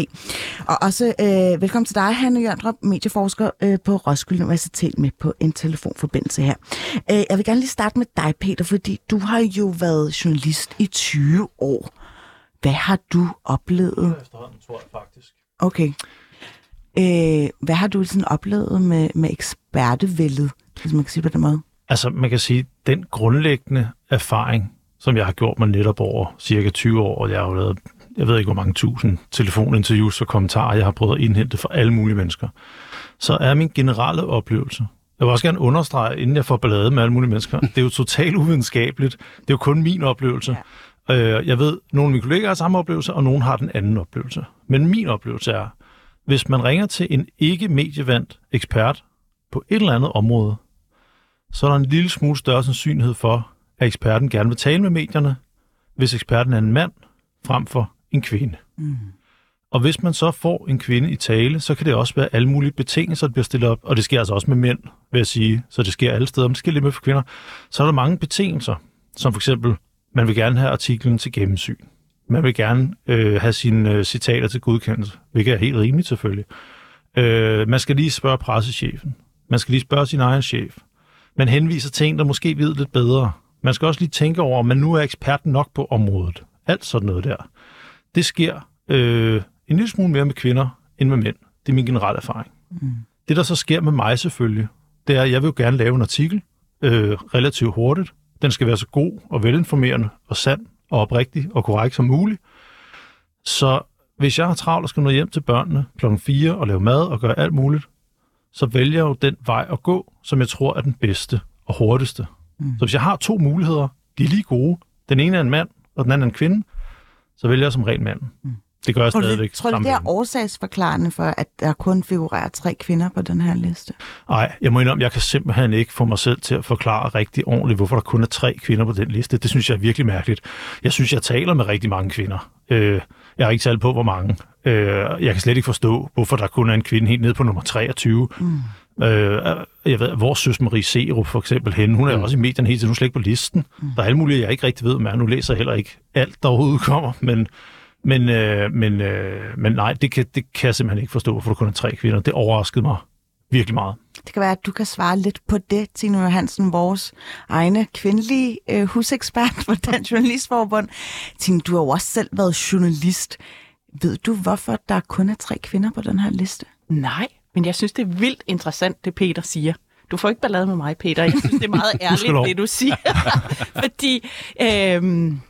Og også øh, velkommen til dig, Hanne Jørndrup, medieforsker øh, på Roskilde Universitet, med på en telefonforbindelse her. Øh, jeg vil gerne lige starte med dig, Peter, fordi du har jo været journalist i 20 år. Hvad har du oplevet?
Efterhånden, tror jeg faktisk.
Okay. Øh, hvad har du sådan oplevet med, med ekspertevældet, hvis man kan sige på den måde?
Altså, man kan sige, den grundlæggende erfaring, som jeg har gjort mig netop over cirka 20 år, og jeg har jo lavet, jeg ved ikke, hvor mange tusind telefoninterviews og kommentarer, jeg har prøvet at indhente fra alle mulige mennesker, så er min generelle oplevelse, jeg vil også gerne understrege, inden jeg får ballade med alle mulige mennesker, det er jo totalt uvidenskabeligt. Det er jo kun min oplevelse. Ja. Jeg ved, nogle af mine kollegaer har samme oplevelse, og nogle har den anden oplevelse. Men min oplevelse er, hvis man ringer til en ikke-medievandt ekspert på et eller andet område, så er der en lille smule større sandsynlighed for, at eksperten gerne vil tale med medierne, hvis eksperten er en mand frem for en kvinde. Mm. Og hvis man så får en kvinde i tale, så kan det også være alle mulige betingelser, der bliver stillet op. Og det sker altså også med mænd, vil jeg sige. Så det sker alle steder, men det sker lidt med for kvinder. Så er der mange betingelser, som for eksempel, man vil gerne have artiklen til gennemsyn. Man vil gerne øh, have sine øh, citater til godkendelse, hvilket er helt rimeligt selvfølgelig. Øh, man skal lige spørge pressechefen. Man skal lige spørge sin egen chef. Man henviser til en, der måske ved lidt bedre. Man skal også lige tænke over, om man nu er ekspert nok på området. Alt sådan noget der. Det sker øh, en lille smule mere med kvinder end med mænd. Det er min generelle erfaring. Mm. Det, der så sker med mig selvfølgelig, det er, at jeg vil jo gerne lave en artikel øh, relativt hurtigt. Den skal være så god og velinformerende og sand og oprigtig og korrekt som muligt. Så hvis jeg har travlt og skal nå hjem til børnene klokken 4 og lave mad og gøre alt muligt, så vælger jeg jo den vej at gå, som jeg tror er den bedste og hurtigste. Mm. Så hvis jeg har to muligheder, de er lige gode, den ene er en mand, og den anden er en kvinde, så vælger jeg som ren mand. Mm. Det gør jeg
Tror
stadigvæk.
det, tror du, det er årsagsforklarende for, at der kun figurerer tre kvinder på den her liste?
Nej, jeg må indrømme, jeg kan simpelthen ikke få mig selv til at forklare rigtig ordentligt, hvorfor der kun er tre kvinder på den liste. Det synes jeg er virkelig mærkeligt. Jeg synes, jeg taler med rigtig mange kvinder. Øh, jeg har ikke talt på, hvor mange. Øh, jeg kan slet ikke forstå, hvorfor der kun er en kvinde helt nede på nummer 23. Mm. Øh, jeg ved, hvor søs Marie Serup for eksempel henne, hun er mm. også i medierne hele tiden, hun er slet ikke på listen. Mm. Der er alle mulige, jeg ikke rigtig ved, om er. Nu læser jeg heller ikke alt, der overhovedet kommer, men, men, øh, men, øh, men nej, det kan, det kan jeg simpelthen ikke forstå, hvorfor der kun er tre kvinder. Det overraskede mig virkelig meget.
Det kan være, at du kan svare lidt på det, Tine Johansen, vores egne kvindelige øh, husekspert på Dansk Journalistforbund. Tine, du har jo også selv været journalist. Ved du, hvorfor der kun er tre kvinder på den her liste?
Nej, men jeg synes, det er vildt interessant, det Peter siger. Du får ikke ballade med mig, Peter. Jeg synes, det er meget ærligt, det du siger. Fordi øhm,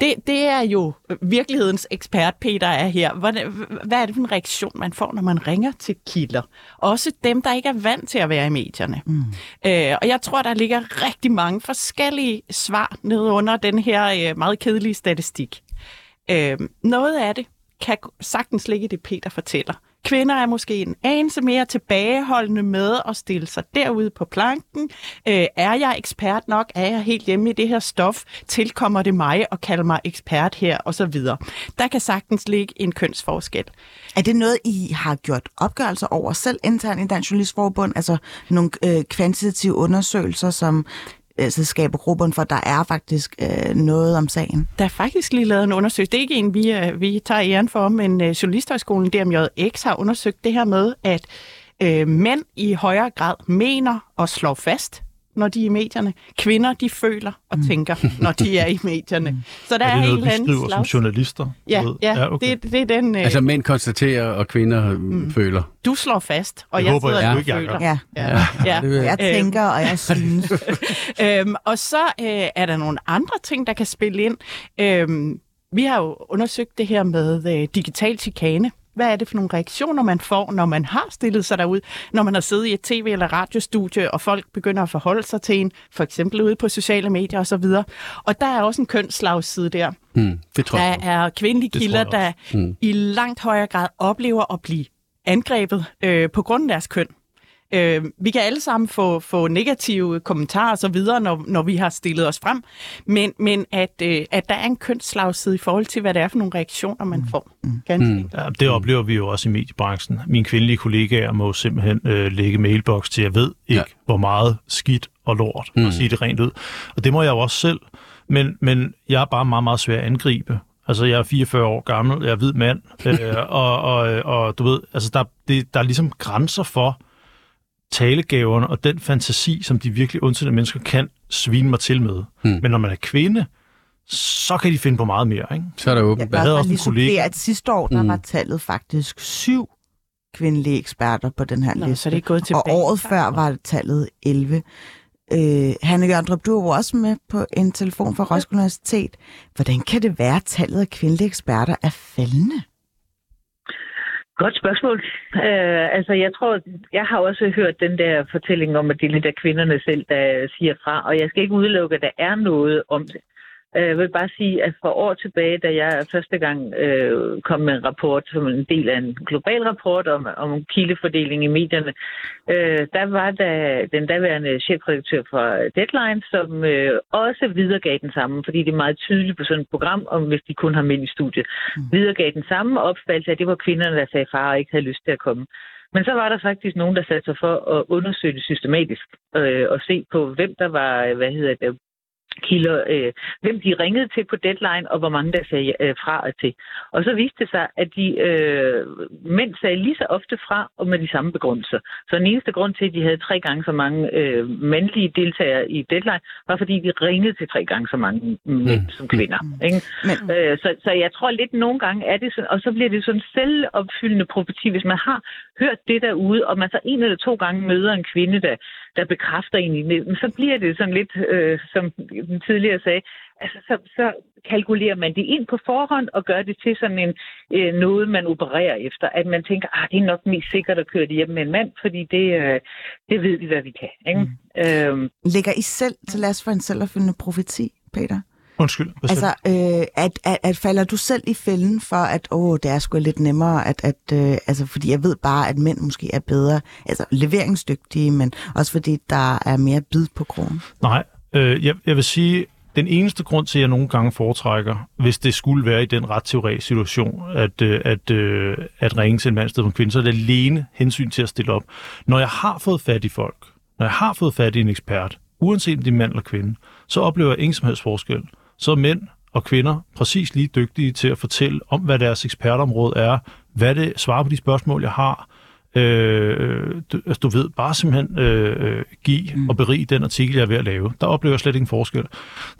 det, det er jo virkelighedens ekspert, Peter er her. Hvordan, hvad er det for en reaktion, man får, når man ringer til kilder? Også dem, der ikke er vant til at være i medierne. Mm. Øh, og jeg tror, der ligger rigtig mange forskellige svar nede under den her øh, meget kedelige statistik. Øh, noget af det kan sagtens ligge i det, Peter fortæller. Kvinder er måske en anelse mere tilbageholdende med at stille sig derude på planken. Øh, er jeg ekspert nok? Er jeg helt hjemme i det her stof? Tilkommer det mig at kalde mig ekspert her? Og så videre. Der kan sagtens ligge en kønsforskel.
Er det noget, I har gjort opgørelser over selv internt i Dansk Journalistforbund? Altså nogle øh, kvantitative undersøgelser, som Øh, altså, skaber gruppen for, der er faktisk øh, noget om sagen?
Der er faktisk lige lavet en undersøgelse. Det er ikke en, vi, øh, vi tager æren for, men øh, Journalisthøjskolen DMJX har undersøgt det her med, at øh, mænd i højere grad mener og slår fast, når de er i medierne. Kvinder, de føler og tænker, når de er i medierne. Så der
er
er,
det
en
noget,
eller
vi
anden
skriver som
slags...
journalister?
Ja,
ved?
ja,
okay.
det, det er den... Øh,
Altså mænd konstaterer, og kvinder mm. føler.
du slår fast, og
Det
jeg
håber
sidder
jeg jeg
føler.
gør.
Ja.
Ja. ja.
Det vil jeg.
Jeg tænker, og jeg synes.
øhm, og så øh, er der nogle andre ting, der kan spille ind. Øhm, vi har jo undersøgt det her med øh, digital chikane. Hvad er det for nogle reaktioner, man får, når man har stillet sig derud, når man har siddet i et tv- eller radiostudie, og folk begynder at forholde sig til en, for eksempel ude på sociale medier osv. Og der er også en kønsslagsside der.
Mm, det tror
Der
jeg.
er kvindelige
Det
kilder, der
Mm.
i langt højere grad oplever at blive angrebet øh, på grund af deres køn. Øh, vi kan alle sammen få, få negative kommentarer og så videre, når, når vi har stillet os frem, men, men at, øh, at der er en kønsslagside i forhold til, hvad det er for nogle reaktioner, man får. Ganske
Mm.
Ja, det oplever vi jo også i mediebranchen. Mine kvindelige kollegaer må simpelthen øh, lægge mailbox til, jeg ved ikke,
Ja.
hvor meget skidt og lort, mm.
Mm.
at sige det rent ud. Og det må jeg jo også selv. Men, men jeg er bare meget, meget svær at angribe. Altså, jeg er 44 år gammel, jeg er hvid mand, øh, og, og, og du ved, altså, der, det, der er ligesom grænser for talegaverne og den fantasi, som de virkelig ondsindede mennesker kan svine mig til med.
Mm.
Men når man er kvinde, så kan de finde på meget mere, ikke?
Så er der
Jeg
åbent.
kan
havde
også
en kollega-
at sidste år, der
Mm.
var tallet faktisk syv kvindelige eksperter på den her
Nå,
liste.
så er det gået tilbage.
Og året før var tallet 11. Øh, Hanne Jørndrup, du er jo også med på en telefon fra Roskilde Universitet. Hvordan kan det være, at tallet af kvindelige eksperter er faldende?
Godt spørgsmål. Øh, altså, jeg tror, jeg har også hørt den der fortælling om, at det er lidt af kvinderne selv, der siger fra, og jeg skal ikke udelukke, at der er noget om det. Øh, Jeg vil bare sige, at for år tilbage, da jeg første gang øh, kom med en rapport som en del af en global rapport om, om kildefordeling i medierne, øh, der var der den daværende chefredaktør fra Deadline, som øh, også videregav den samme, fordi det er meget tydeligt på sådan et program, om hvis de kun har mænd i studiet, mm. videregav den samme opfattelse, at det var kvinderne, der sagde far og ikke havde lyst til at komme. Men så var der faktisk nogen, der satte sig for at undersøge det systematisk øh, og se på, hvem der var, hvad hedder det, kilder, øh, hvem de ringede til på deadline, og hvor mange der sagde øh, fra og til. Og så viste det sig, at de øh, mænd sagde lige så ofte fra, og med de samme begrundelser. Så den eneste grund til, at de havde tre gange så mange øh, mandlige deltagere i deadline, var fordi de ringede til tre gange så mange mænd mm. som kvinder. Ikke?
Men,
Øh, så, så jeg tror lidt nogle gange er det sådan, og så bliver det sådan selvopfyldende profeti, hvis man har hørt det derude, og man så en eller to gange møder en kvinde, der, der bekræfter en i det, så bliver det sådan lidt, øh, som den tidligere sagde, altså, så, så kalkulerer man det ind på forhånd og gør det til sådan en øh, noget, man opererer efter. At man tænker, ah, det er nok mest sikkert at køre det hjem med en mand, fordi det, øh, det ved vi, hvad vi kan. Ikke? Mm. Øhm,
Ligger I selv til last for en selvopfyldende profeti, Peter?
Undskyld. hvad
Altså, øh, at, at, at falder du selv i fælden for, at åh, det er sgu lidt nemmere, at, at øh, altså, fordi jeg ved bare, at mænd måske er bedre, altså leveringsdygtige, men også fordi der er mere bid på krogen.
Nej, øh, jeg, jeg vil sige, den eneste grund til, at jeg nogle gange foretrækker, hvis det skulle være i den ret teoretiske situation, at, øh, at, øh, at ringe til en mand sted stedet for en kvinde, så er det alene hensyn til at stille op. Når jeg har fået fat i folk, når jeg har fået fat i en ekspert, uanset om det er mand eller kvinde, så oplever jeg ingen som helst forskel. Så er mænd og kvinder præcis lige dygtige til at fortælle om, hvad deres ekspertområde er, hvad det svarer på de spørgsmål, jeg har, Øh, du, altså, du ved, bare simpelthen øh, øh, give mm. og berige den artikel, jeg er ved at lave. Der oplever jeg slet ikke en forskel.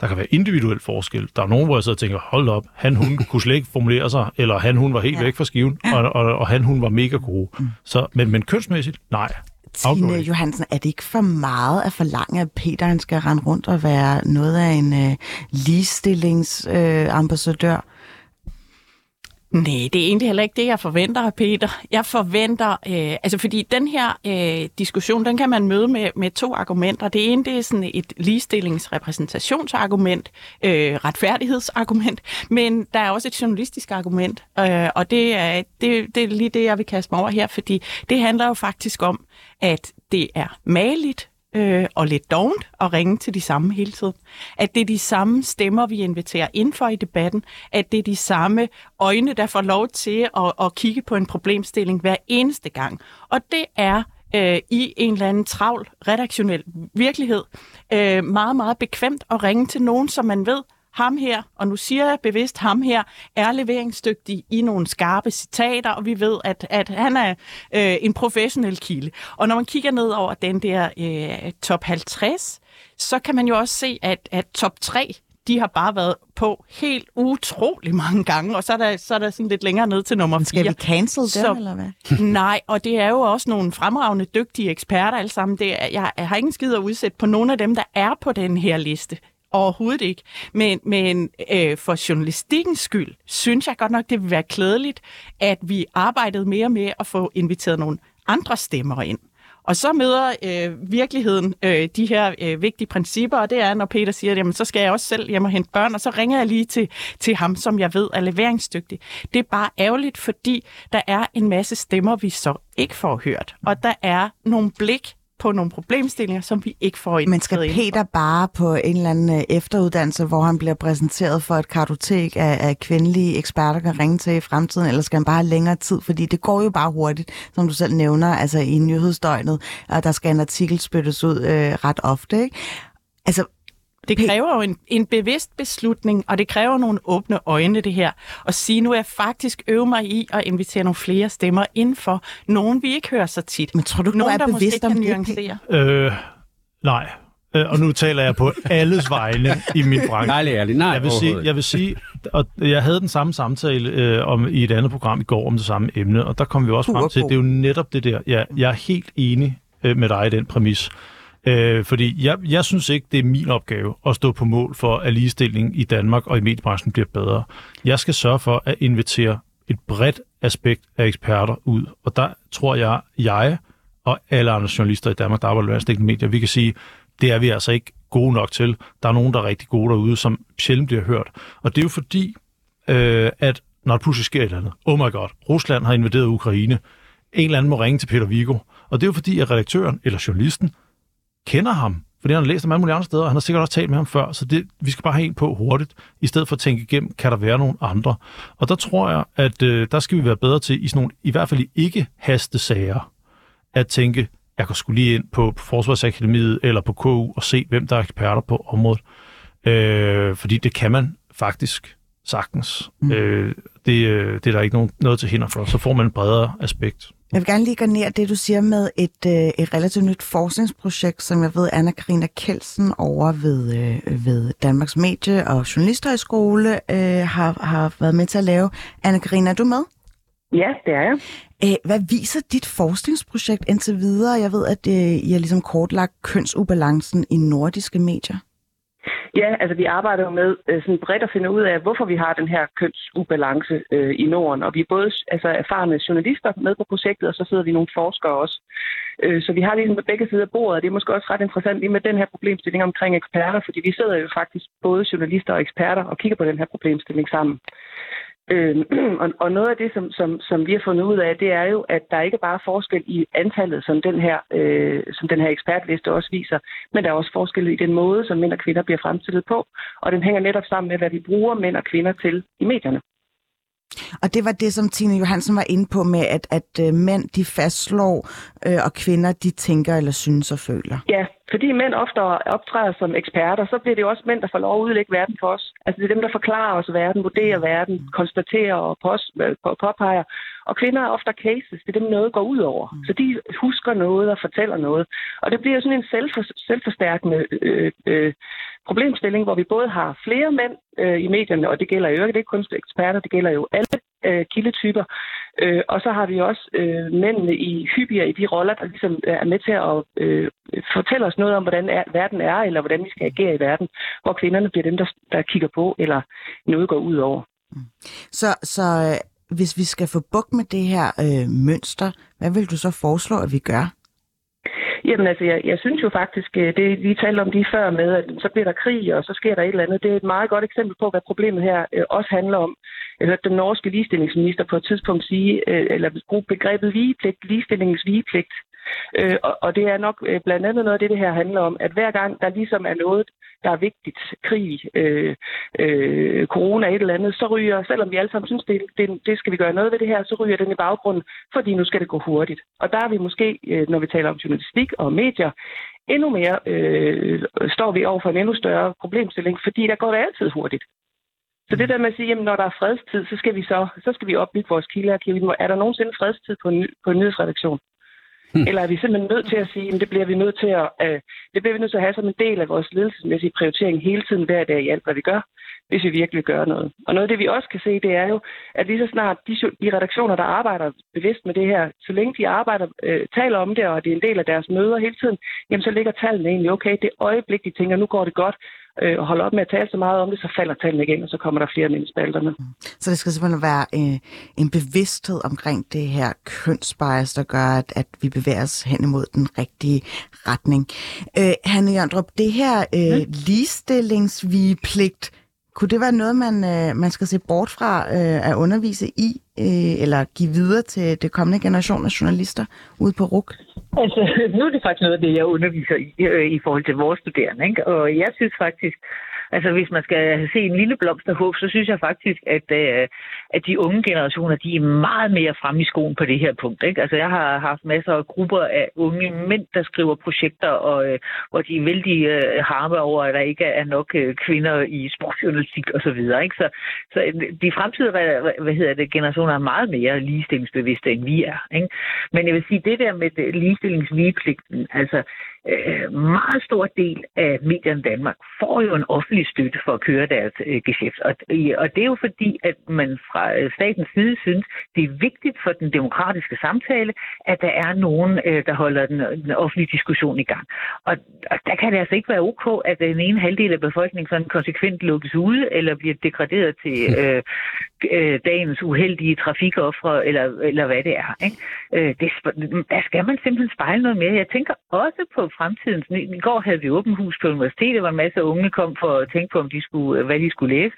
Der kan være individuel forskel. Der er nogen, hvor jeg sidder og tænker, hold op, han hun kunne slet ikke formulere sig, eller han hun var helt ja. væk fra skiven, og, og, og han hun var mega god. Mm. Så, men, men kønsmæssigt, nej.
Tine Johansen, er det ikke for meget at forlange, at Peter han skal rende rundt og være noget af en øh, ligestillingsambassadør? Øh?
Nej, det er egentlig heller ikke det, jeg forventer af Peter. Jeg forventer, øh, altså fordi den her øh, diskussion, den kan man møde med, med to argumenter. Det ene, det er sådan et ligestillingsrepræsentationsargument, øh, retfærdighedsargument, men der er også et journalistisk argument, øh, og det er, det, det er lige det, jeg vil kaste mig over her, fordi det handler jo faktisk om, at det er maligt, øh, og lidt dovent at ringe til de samme hele tiden. At det er de samme stemmer, vi inviterer ind for i debatten. At det er de samme øjne, der får lov til at, at kigge på en problemstilling hver eneste gang. Og det er øh, i en eller anden travl, redaktionel virkelighed øh, meget, meget bekvemt at ringe til nogen, som man ved ham her, og nu siger jeg bevidst ham her, er leveringsdygtig i nogle skarpe citater, og vi ved, at, at han er øh, en professionel kilde. Og når man kigger ned over den der øh, top 50, så kan man jo også se, at, at top 3 de har bare været på helt utrolig mange gange, og så er der, så er der sådan lidt længere ned til nummer 4.
Skal vi cancel så, eller hvad?
Nej, og det er jo også nogle fremragende, dygtige eksperter alle sammen. Det er, jeg, jeg har ingen skid at udsætte på nogle af dem, der er på den her liste. Overhovedet ikke. Men, men øh, for journalistikkens skyld, synes jeg godt nok, det vil være klædeligt, at vi arbejdede mere med at få inviteret nogle andre stemmer ind. Og så møder øh, virkeligheden øh, de her øh, vigtige principper, og det er, når Peter siger, jamen, så skal jeg også selv hjem og hente børn, og så ringer jeg lige til, til ham, som jeg ved er leveringsdygtig. Det er bare ærgerligt, fordi der er en masse stemmer, vi så ikke får hørt. Og der er nogle blik, på nogle problemstillinger, som vi ikke får ind.
Men skal Peter bare på en eller anden øh, efteruddannelse, hvor han bliver præsenteret for et kartotek af, af kvindelige eksperter, kan ringe til i fremtiden, eller skal han bare have længere tid? Fordi det går jo bare hurtigt, som du selv nævner, altså i nyhedsdøgnet, og der skal en artikel spyttes ud øh, ret ofte. Ikke? Altså,
det kræver jo en, en bevidst beslutning, og det kræver nogle åbne øjne, det her. Og sige, nu er jeg faktisk øve mig i at invitere nogle flere stemmer ind for nogen, vi ikke hører så tit.
Men tror du,
nogen,
er
der
bevidst
måske
om
kan
det?
nuancere?
Øh, nej. Øh, og nu taler jeg på alles vegne i min branche.
Nej, ærligt. Nej,
jeg vil sige, jeg vil sige, og jeg havde den samme samtale øh, om i et andet program i går om det samme emne, og der kom vi også frem til, det er jo netop det der. Ja, jeg er helt enig øh, med dig i den præmis. Øh, fordi jeg, jeg synes ikke, det er min opgave at stå på mål for, at ligestilling i Danmark og i mediebranchen bliver bedre. Jeg skal sørge for at invitere et bredt aspekt af eksperter ud, og der tror jeg, jeg og alle andre journalister i Danmark, der arbejder med medier, vi kan sige, det er vi altså ikke gode nok til. Der er nogen, der er rigtig gode derude, som sjældent bliver hørt. Og det er jo fordi, øh, at når der pludselig sker et eller andet, oh my god, Rusland har invaderet Ukraine, en eller anden må ringe til Peter Vigo. Og det er jo fordi, at redaktøren eller journalisten kender ham, fordi han har læst ham alle mulige andre steder, og han har sikkert også talt med ham før, så det, vi skal bare have en på hurtigt, i stedet for at tænke igennem, kan der være nogle andre? Og der tror jeg, at øh, der skal vi være bedre til, i, sådan nogle, i hvert fald i ikke-haste sager, at tænke, jeg kan skulle lige ind på, på Forsvarsakademiet eller på KU og se, hvem der er eksperter på området. Øh, fordi det kan man faktisk sagtens. Mm. Øh, det, øh, det er der ikke nogen, noget til hinder for. Så får man et bredere aspekt.
Jeg vil gerne lige garnere det, du siger med et, øh, et relativt nyt forskningsprojekt, som jeg ved, anna Karina Kelsen over ved, øh, ved Danmarks Medie- og Journalisthøjskole øh, har, har været med til at lave. anna Karina, er du med?
Ja, det er jeg.
Æh, hvad viser dit forskningsprojekt indtil videre? Jeg ved, at øh, I har ligesom kortlagt kønsubalancen i nordiske medier.
Ja, altså vi arbejder jo med øh, sådan bredt at finde ud af, hvorfor vi har den her kønsubalance øh, i Norden. Og vi er både altså, erfarne journalister med på projektet, og så sidder vi nogle forskere også. Øh, så vi har ligesom begge sider af bordet, og det er måske også ret interessant lige med den her problemstilling omkring eksperter, fordi vi sidder jo faktisk både journalister og eksperter og kigger på den her problemstilling sammen. Øh, og, og noget af det, som, som, som vi har fundet ud af, det er jo, at der ikke bare er forskel i antallet, som den her, øh, som den her ekspertliste også viser, men der er også forskel i den måde, som mænd og kvinder bliver fremstillet på. Og den hænger netop sammen med, hvad vi bruger mænd og kvinder til i medierne.
Og det var det, som Tine Johansen var inde på med, at, at øh, mænd de fastslår, øh, og kvinder de tænker eller synes og føler.
Ja, fordi mænd ofte optræder som eksperter, så bliver det jo også mænd, der får lov at udlægge verden for os. Altså det er dem, der forklarer os verden, vurderer verden, konstaterer og påpeger. Og kvinder er ofte cases, det er dem, noget går ud over. Så de husker noget og fortæller noget. Og det bliver sådan en selvfor, selvforstærkende øh, øh, problemstilling, hvor vi både har flere mænd øh, i medierne, og det gælder jo ikke, det er ikke kun eksperter, det gælder jo alle øh, kildetyper. Øh, og så har vi også øh, mændene i hyppigere i de roller, der ligesom øh, er med til at øh, fortælle os noget om, hvordan er, verden er, eller hvordan vi skal agere i verden, hvor kvinderne bliver dem, der, der kigger på, eller noget går ud over.
Så, så øh, hvis vi skal få bukt med det her øh, mønster, hvad vil du så foreslå, at vi gør?
Jamen altså, jeg, jeg synes jo faktisk, øh, det vi talte om lige før med, at så bliver der krig, og så sker der et eller andet. Det er et meget godt eksempel på, hvad problemet her øh, også handler om. Jeg hørte den norske ligestillingsminister på et tidspunkt sige, øh, eller bruge begrebet vigepligt, ligestillingens vigepligt. Øh, og, og det er nok øh, blandt andet noget af det, det her handler om, at hver gang der ligesom er noget, der er vigtigt, krig, øh, øh, corona, et eller andet, så ryger, selvom vi alle sammen synes, det, det, det skal vi gøre noget ved det her, så ryger den i baggrunden, fordi nu skal det gå hurtigt. Og der er vi måske, øh, når vi taler om journalistik og medier, endnu mere øh, står vi over for en endnu større problemstilling, fordi der går det altid hurtigt. Så det der med at sige, at når der er fredstid, så skal vi så, så skal vi opbygge vores kildearkiv. Er der nogensinde fredstid på en, på en nyhedsredaktion? Hmm. Eller er vi simpelthen nødt til at sige, at det bliver vi nødt til at, øh, det bliver vi nødt til at have som en del af vores ledelsesmæssige prioritering hele tiden hver dag i alt, hvad vi gør, hvis vi virkelig gør noget. Og noget af det, vi også kan se, det er jo, at lige så snart de, de redaktioner, der arbejder bevidst med det her, så længe de arbejder, øh, taler om det, og det er en del af deres møder hele tiden, jamen så ligger tallene egentlig okay. Det øjeblik, de tænker, nu går det godt, øh, og holder op med at tale så meget om det, så falder tallene igen, og så kommer der flere ind i spalterne.
Så det skal simpelthen være øh, en bevidsthed omkring det her kønsbias, der gør, at, at vi bevæger os hen imod den rigtige retning. Øh, Hanne Jørndrup, det her øh, mm. ligestillingsvigepligt, kunne det være noget, man, øh, man skal se bort fra øh, at undervise i, øh, eller give videre til det kommende generation af journalister ude på RUK?
Altså, nu er det faktisk noget af det, jeg underviser i, øh, i forhold til vores studerende. Ikke? Og jeg synes faktisk, Altså hvis man skal se en lille blomsterhåb, så synes jeg faktisk, at, øh, at de unge generationer, de er meget mere fremme i skoen på det her punkt. Ikke? Altså jeg har haft masser af grupper af unge mænd, der skriver projekter, og øh, hvor de er vældig øh, harme over, at der ikke er nok øh, kvinder i sportsjournalistik osv. Ikke? Så, så øh, de fremtidige hvad, hvad hedder det, generationer er meget mere ligestillingsbevidste, end vi er. Ikke? Men jeg vil sige, det der med øh, ligestillingsvigepligten, altså øh, meget stor del af medierne i Danmark får jo en offentlig støtte for at køre deres øh, geschæft. Og, og det er jo fordi, at man fra øh, statens side synes, det er vigtigt for den demokratiske samtale, at der er nogen, øh, der holder den, den offentlige diskussion i gang. Og, og der kan det altså ikke være ok, at den ene halvdel af befolkningen sådan konsekvent lukkes ude, eller bliver degraderet til øh, øh, dagens uheldige trafikoffre, eller, eller hvad det er. Ikke? Øh, det, der skal man simpelthen spejle noget mere. Jeg tænker også på fremtiden. I går havde vi åben hus på universitetet, hvor en masse unge kom for at tænke på, om de skulle, hvad de skulle læse.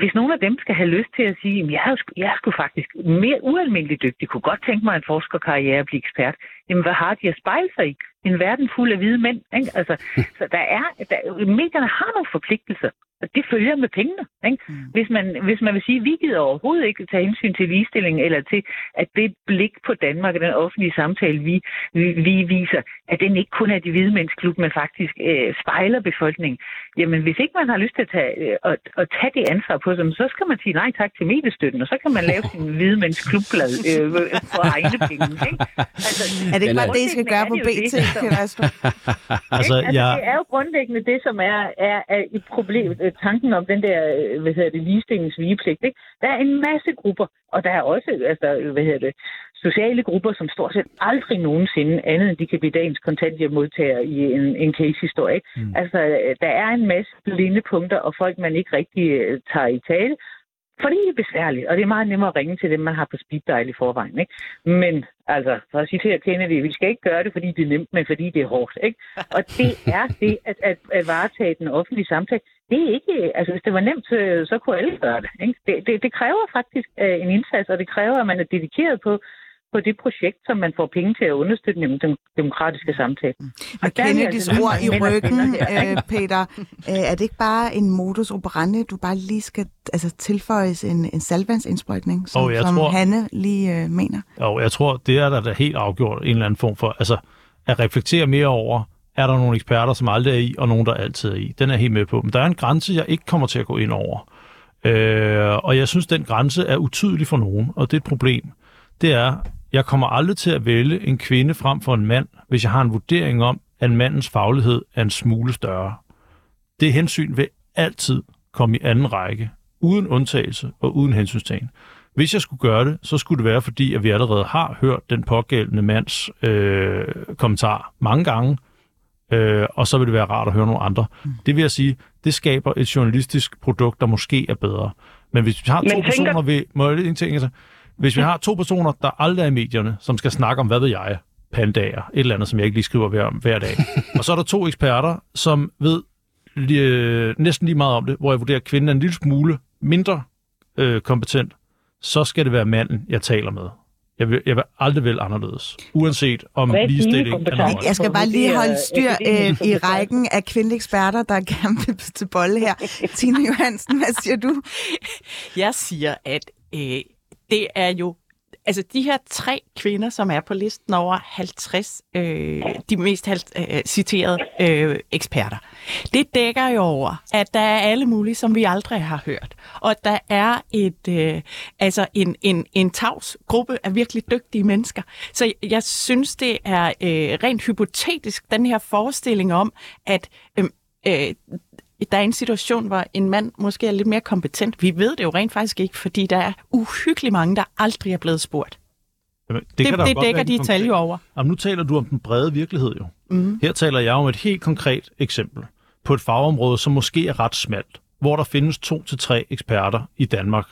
Hvis nogen af dem skal have lyst til at sige, at jeg er, jeg er sgu faktisk mere ualmindeligt dygtig, kunne godt tænke mig en forskerkarriere at blive ekspert, jamen hvad har de at spejle sig i? En verden fuld af hvide mænd. Ikke? Altså, så der er, der, medierne har nogle forpligtelser. Og det følger med pengene. Ikke? Mm. Hvis, man, hvis man vil sige, at vi gider overhovedet ikke tage hensyn til ligestilling, eller til, at det blik på Danmark og den offentlige samtale, vi, vi, vi viser, at den ikke kun er de hvide mennesklub, men faktisk øh, spejler befolkningen. Jamen, hvis ikke man har lyst til at tage, øh, at, at tage det ansvar på sig, så skal man sige nej tak til mediestøtten, og så kan man lave sin hvide mennesklubblad øh, for egne penge. Ikke?
Altså, er det ikke bare det, I skal gøre på BT? Peter Astrup.
Altså, altså,
jeg-
Det er jo grundlæggende det, som er, er, er et problem. øh, Tanken om den der øh, hvad hedder det, ligestillingsvigepligt. Ikke? Der er en masse grupper, og der er også altså, hvad hedder det, sociale grupper, som stort set aldrig nogensinde andet end de kan blive dagens kontanthjælpmodtagere i en, en case-historie. Mm. Altså, øh, der er en masse blinde punkter, og folk, man ikke rigtig øh, tager i tale. Fordi det er besværligt, og det er meget nemmere at ringe til dem, man har på speed dial i forvejen. Ikke? Men altså, for at citere Kennedy, vi skal ikke gøre det, fordi det er nemt, men fordi det er hårdt. Ikke? Og det er det, at, at, at varetage den offentlige samtale. Det er ikke, altså hvis det var nemt, så, så kunne alle gøre det, ikke? det, det. Det kræver faktisk øh, en indsats, og det kræver, at man er dedikeret på, på det projekt, som man får penge til at understøtte, nemlig den demokratiske samtale.
Med
Og
Kennedys
altså
ord i ryggen,
her,
øh, Peter, øh, er det ikke bare en modus operandi, du bare lige skal altså, tilføjes en, en salvandsindsprøjtning, som,
jeg
som
tror-
Hanne lige øh, mener?
Og jeg tror, det er der, der helt afgjort en eller anden form for, altså at reflektere mere over, er der nogle eksperter, som aldrig er i, og nogen, der altid er i. Den er helt med på. Men der er en grænse, jeg ikke kommer til at gå ind over. Øh, og jeg synes, den grænse er utydelig for nogen, og det er et problem. Det er, jeg kommer aldrig til at vælge en kvinde frem for en mand, hvis jeg har en vurdering om, at mandens faglighed er en smule større. Det hensyn vil altid komme i anden række, uden undtagelse og uden hensynstagen. Hvis jeg skulle gøre det, så skulle det være, fordi at vi allerede har hørt den pågældende mands øh, kommentar mange gange, øh, og så vil det være rart at høre nogle andre. Det vil jeg sige, det skaber et journalistisk produkt, der måske er bedre. Men hvis vi har
Men
to
tænker-
personer, ved, må jeg lige ting, altså, hvis vi har to personer, der aldrig er i medierne, som skal snakke om, hvad ved jeg, pandager, et eller andet, som jeg ikke lige skriver hver, hver dag. og så er der to eksperter, som ved lige, øh, næsten lige meget om det, hvor jeg vurderer, at kvinden er en lille smule mindre øh, kompetent, så skal det være manden, jeg taler med. Jeg vil, jeg vil aldrig vælge anderledes, uanset om
er
ligestilling er noget.
Jeg skal bare lige holde styr øh, i rækken af kvindelige eksperter, der gerne vil til bolle her. Tina Johansen, hvad siger du?
Jeg siger, at øh, det er jo altså de her tre kvinder, som er på listen over 50, øh, de mest øh, citerede øh, eksperter, det dækker jo over, at der er alle mulige, som vi aldrig har hørt. Og at der er et, øh, altså en, en, en tavs gruppe af virkelig dygtige mennesker. Så jeg, jeg synes, det er øh, rent hypotetisk, den her forestilling om, at øh, øh, der er en situation, hvor en mand måske er lidt mere kompetent. Vi ved det jo rent faktisk ikke, fordi der er uhyggeligt mange, der aldrig er blevet spurgt.
Jamen,
Det,
kan da
det
godt
dækker de tal jo over.
Jamen, nu taler du om den brede virkelighed jo.
Mm.
Her taler jeg om et helt konkret eksempel på et fagområde, som måske er ret smalt, hvor der findes to til tre eksperter i Danmark.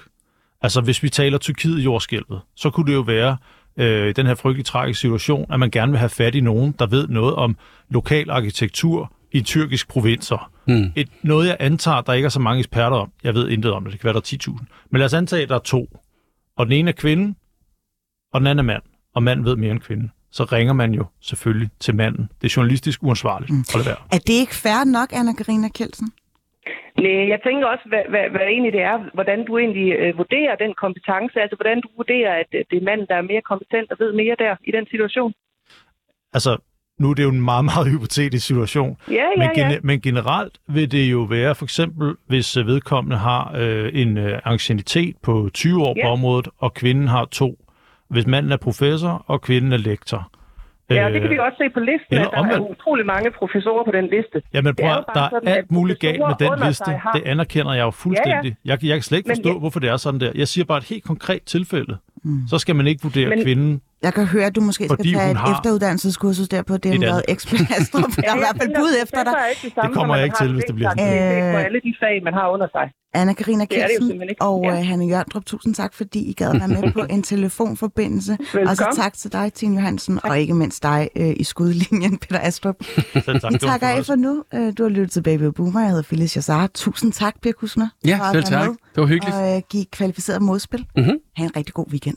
Altså hvis vi taler Tyrkiet i jordskælvet, så kunne det jo være øh, den her frygtelig tragiske situation, at man gerne vil have fat i nogen, der ved noget om lokal arkitektur i tyrkisk provinser.
Mm.
Et, noget jeg antager, der ikke er så mange eksperter om. Jeg ved intet om det, det kan være der er 10.000. Men lad os antage, at der er to. Og den ene er kvinde, og den anden er mand. Og manden ved mere end kvinden. Så ringer man jo selvfølgelig til manden. Det er journalistisk uansvarligt. Mm. Hold det være.
Er det ikke fair nok, Anna-Karina Kjeldsen?
Nej, jeg tænker også, hvad, hvad, hvad egentlig det er, hvordan du egentlig øh, vurderer den kompetence, altså hvordan du vurderer, at det er manden, der er mere kompetent og ved mere der i den situation.
Altså, nu er det jo en meget, meget hypotetisk situation.
Ja, ja,
men,
ja.
men generelt vil det jo være, for eksempel, hvis øh, vedkommende har øh, en øh, ancienitet på 20 år
Ja.
på området, og kvinden har to. Hvis manden er professor, og kvinden er lektor.
Ja, det kan vi også se på listen,
eller
at der er utrolig mange professorer på den liste.
Jamen
Det er
prøv, der er alt muligt galt med den liste.
har-
Det anerkender jeg jo fuldstændig.
Ja, ja.
Jeg, jeg kan slet ikke
Men
forstå,
jeg-
hvorfor det er sådan der. Jeg siger bare et helt konkret tilfælde. Mm. Så skal man ikke vurdere
Men-
kvinden.
Jeg kan høre, at du måske skal
Fordi
tage
hun
et
har
efteruddannelseskursus der på det,
et
med
andet.
Ekspert Astrup. Der er i hvert fald bud efter dig.
Det kommer jeg ikke til, hvis det bliver sådan.
på
Øh,
alle de fag, man har under sig.
Anna-Karina
ikke.
og
Ja.
ja. Hanne Jørndrup, tusind tak, fordi I gad være med på en telefonforbindelse.
Velkommen.
Og så tak til dig, Tine Johansen, tak. og ikke mindst dig øh, i skudlinjen, Peter Astrup.
Selv tak.
Vi takker af for nu. Øh, Du har lyttet til Baby Boomer. Jeg hedder Phyllis Jassar. Tusind tak, Per Kusner.
Ja, selv tak.
med
Det var hyggeligt.
Og øh, give kvalificeret modspil.
Mhm.
Ha' en rigtig god weekend.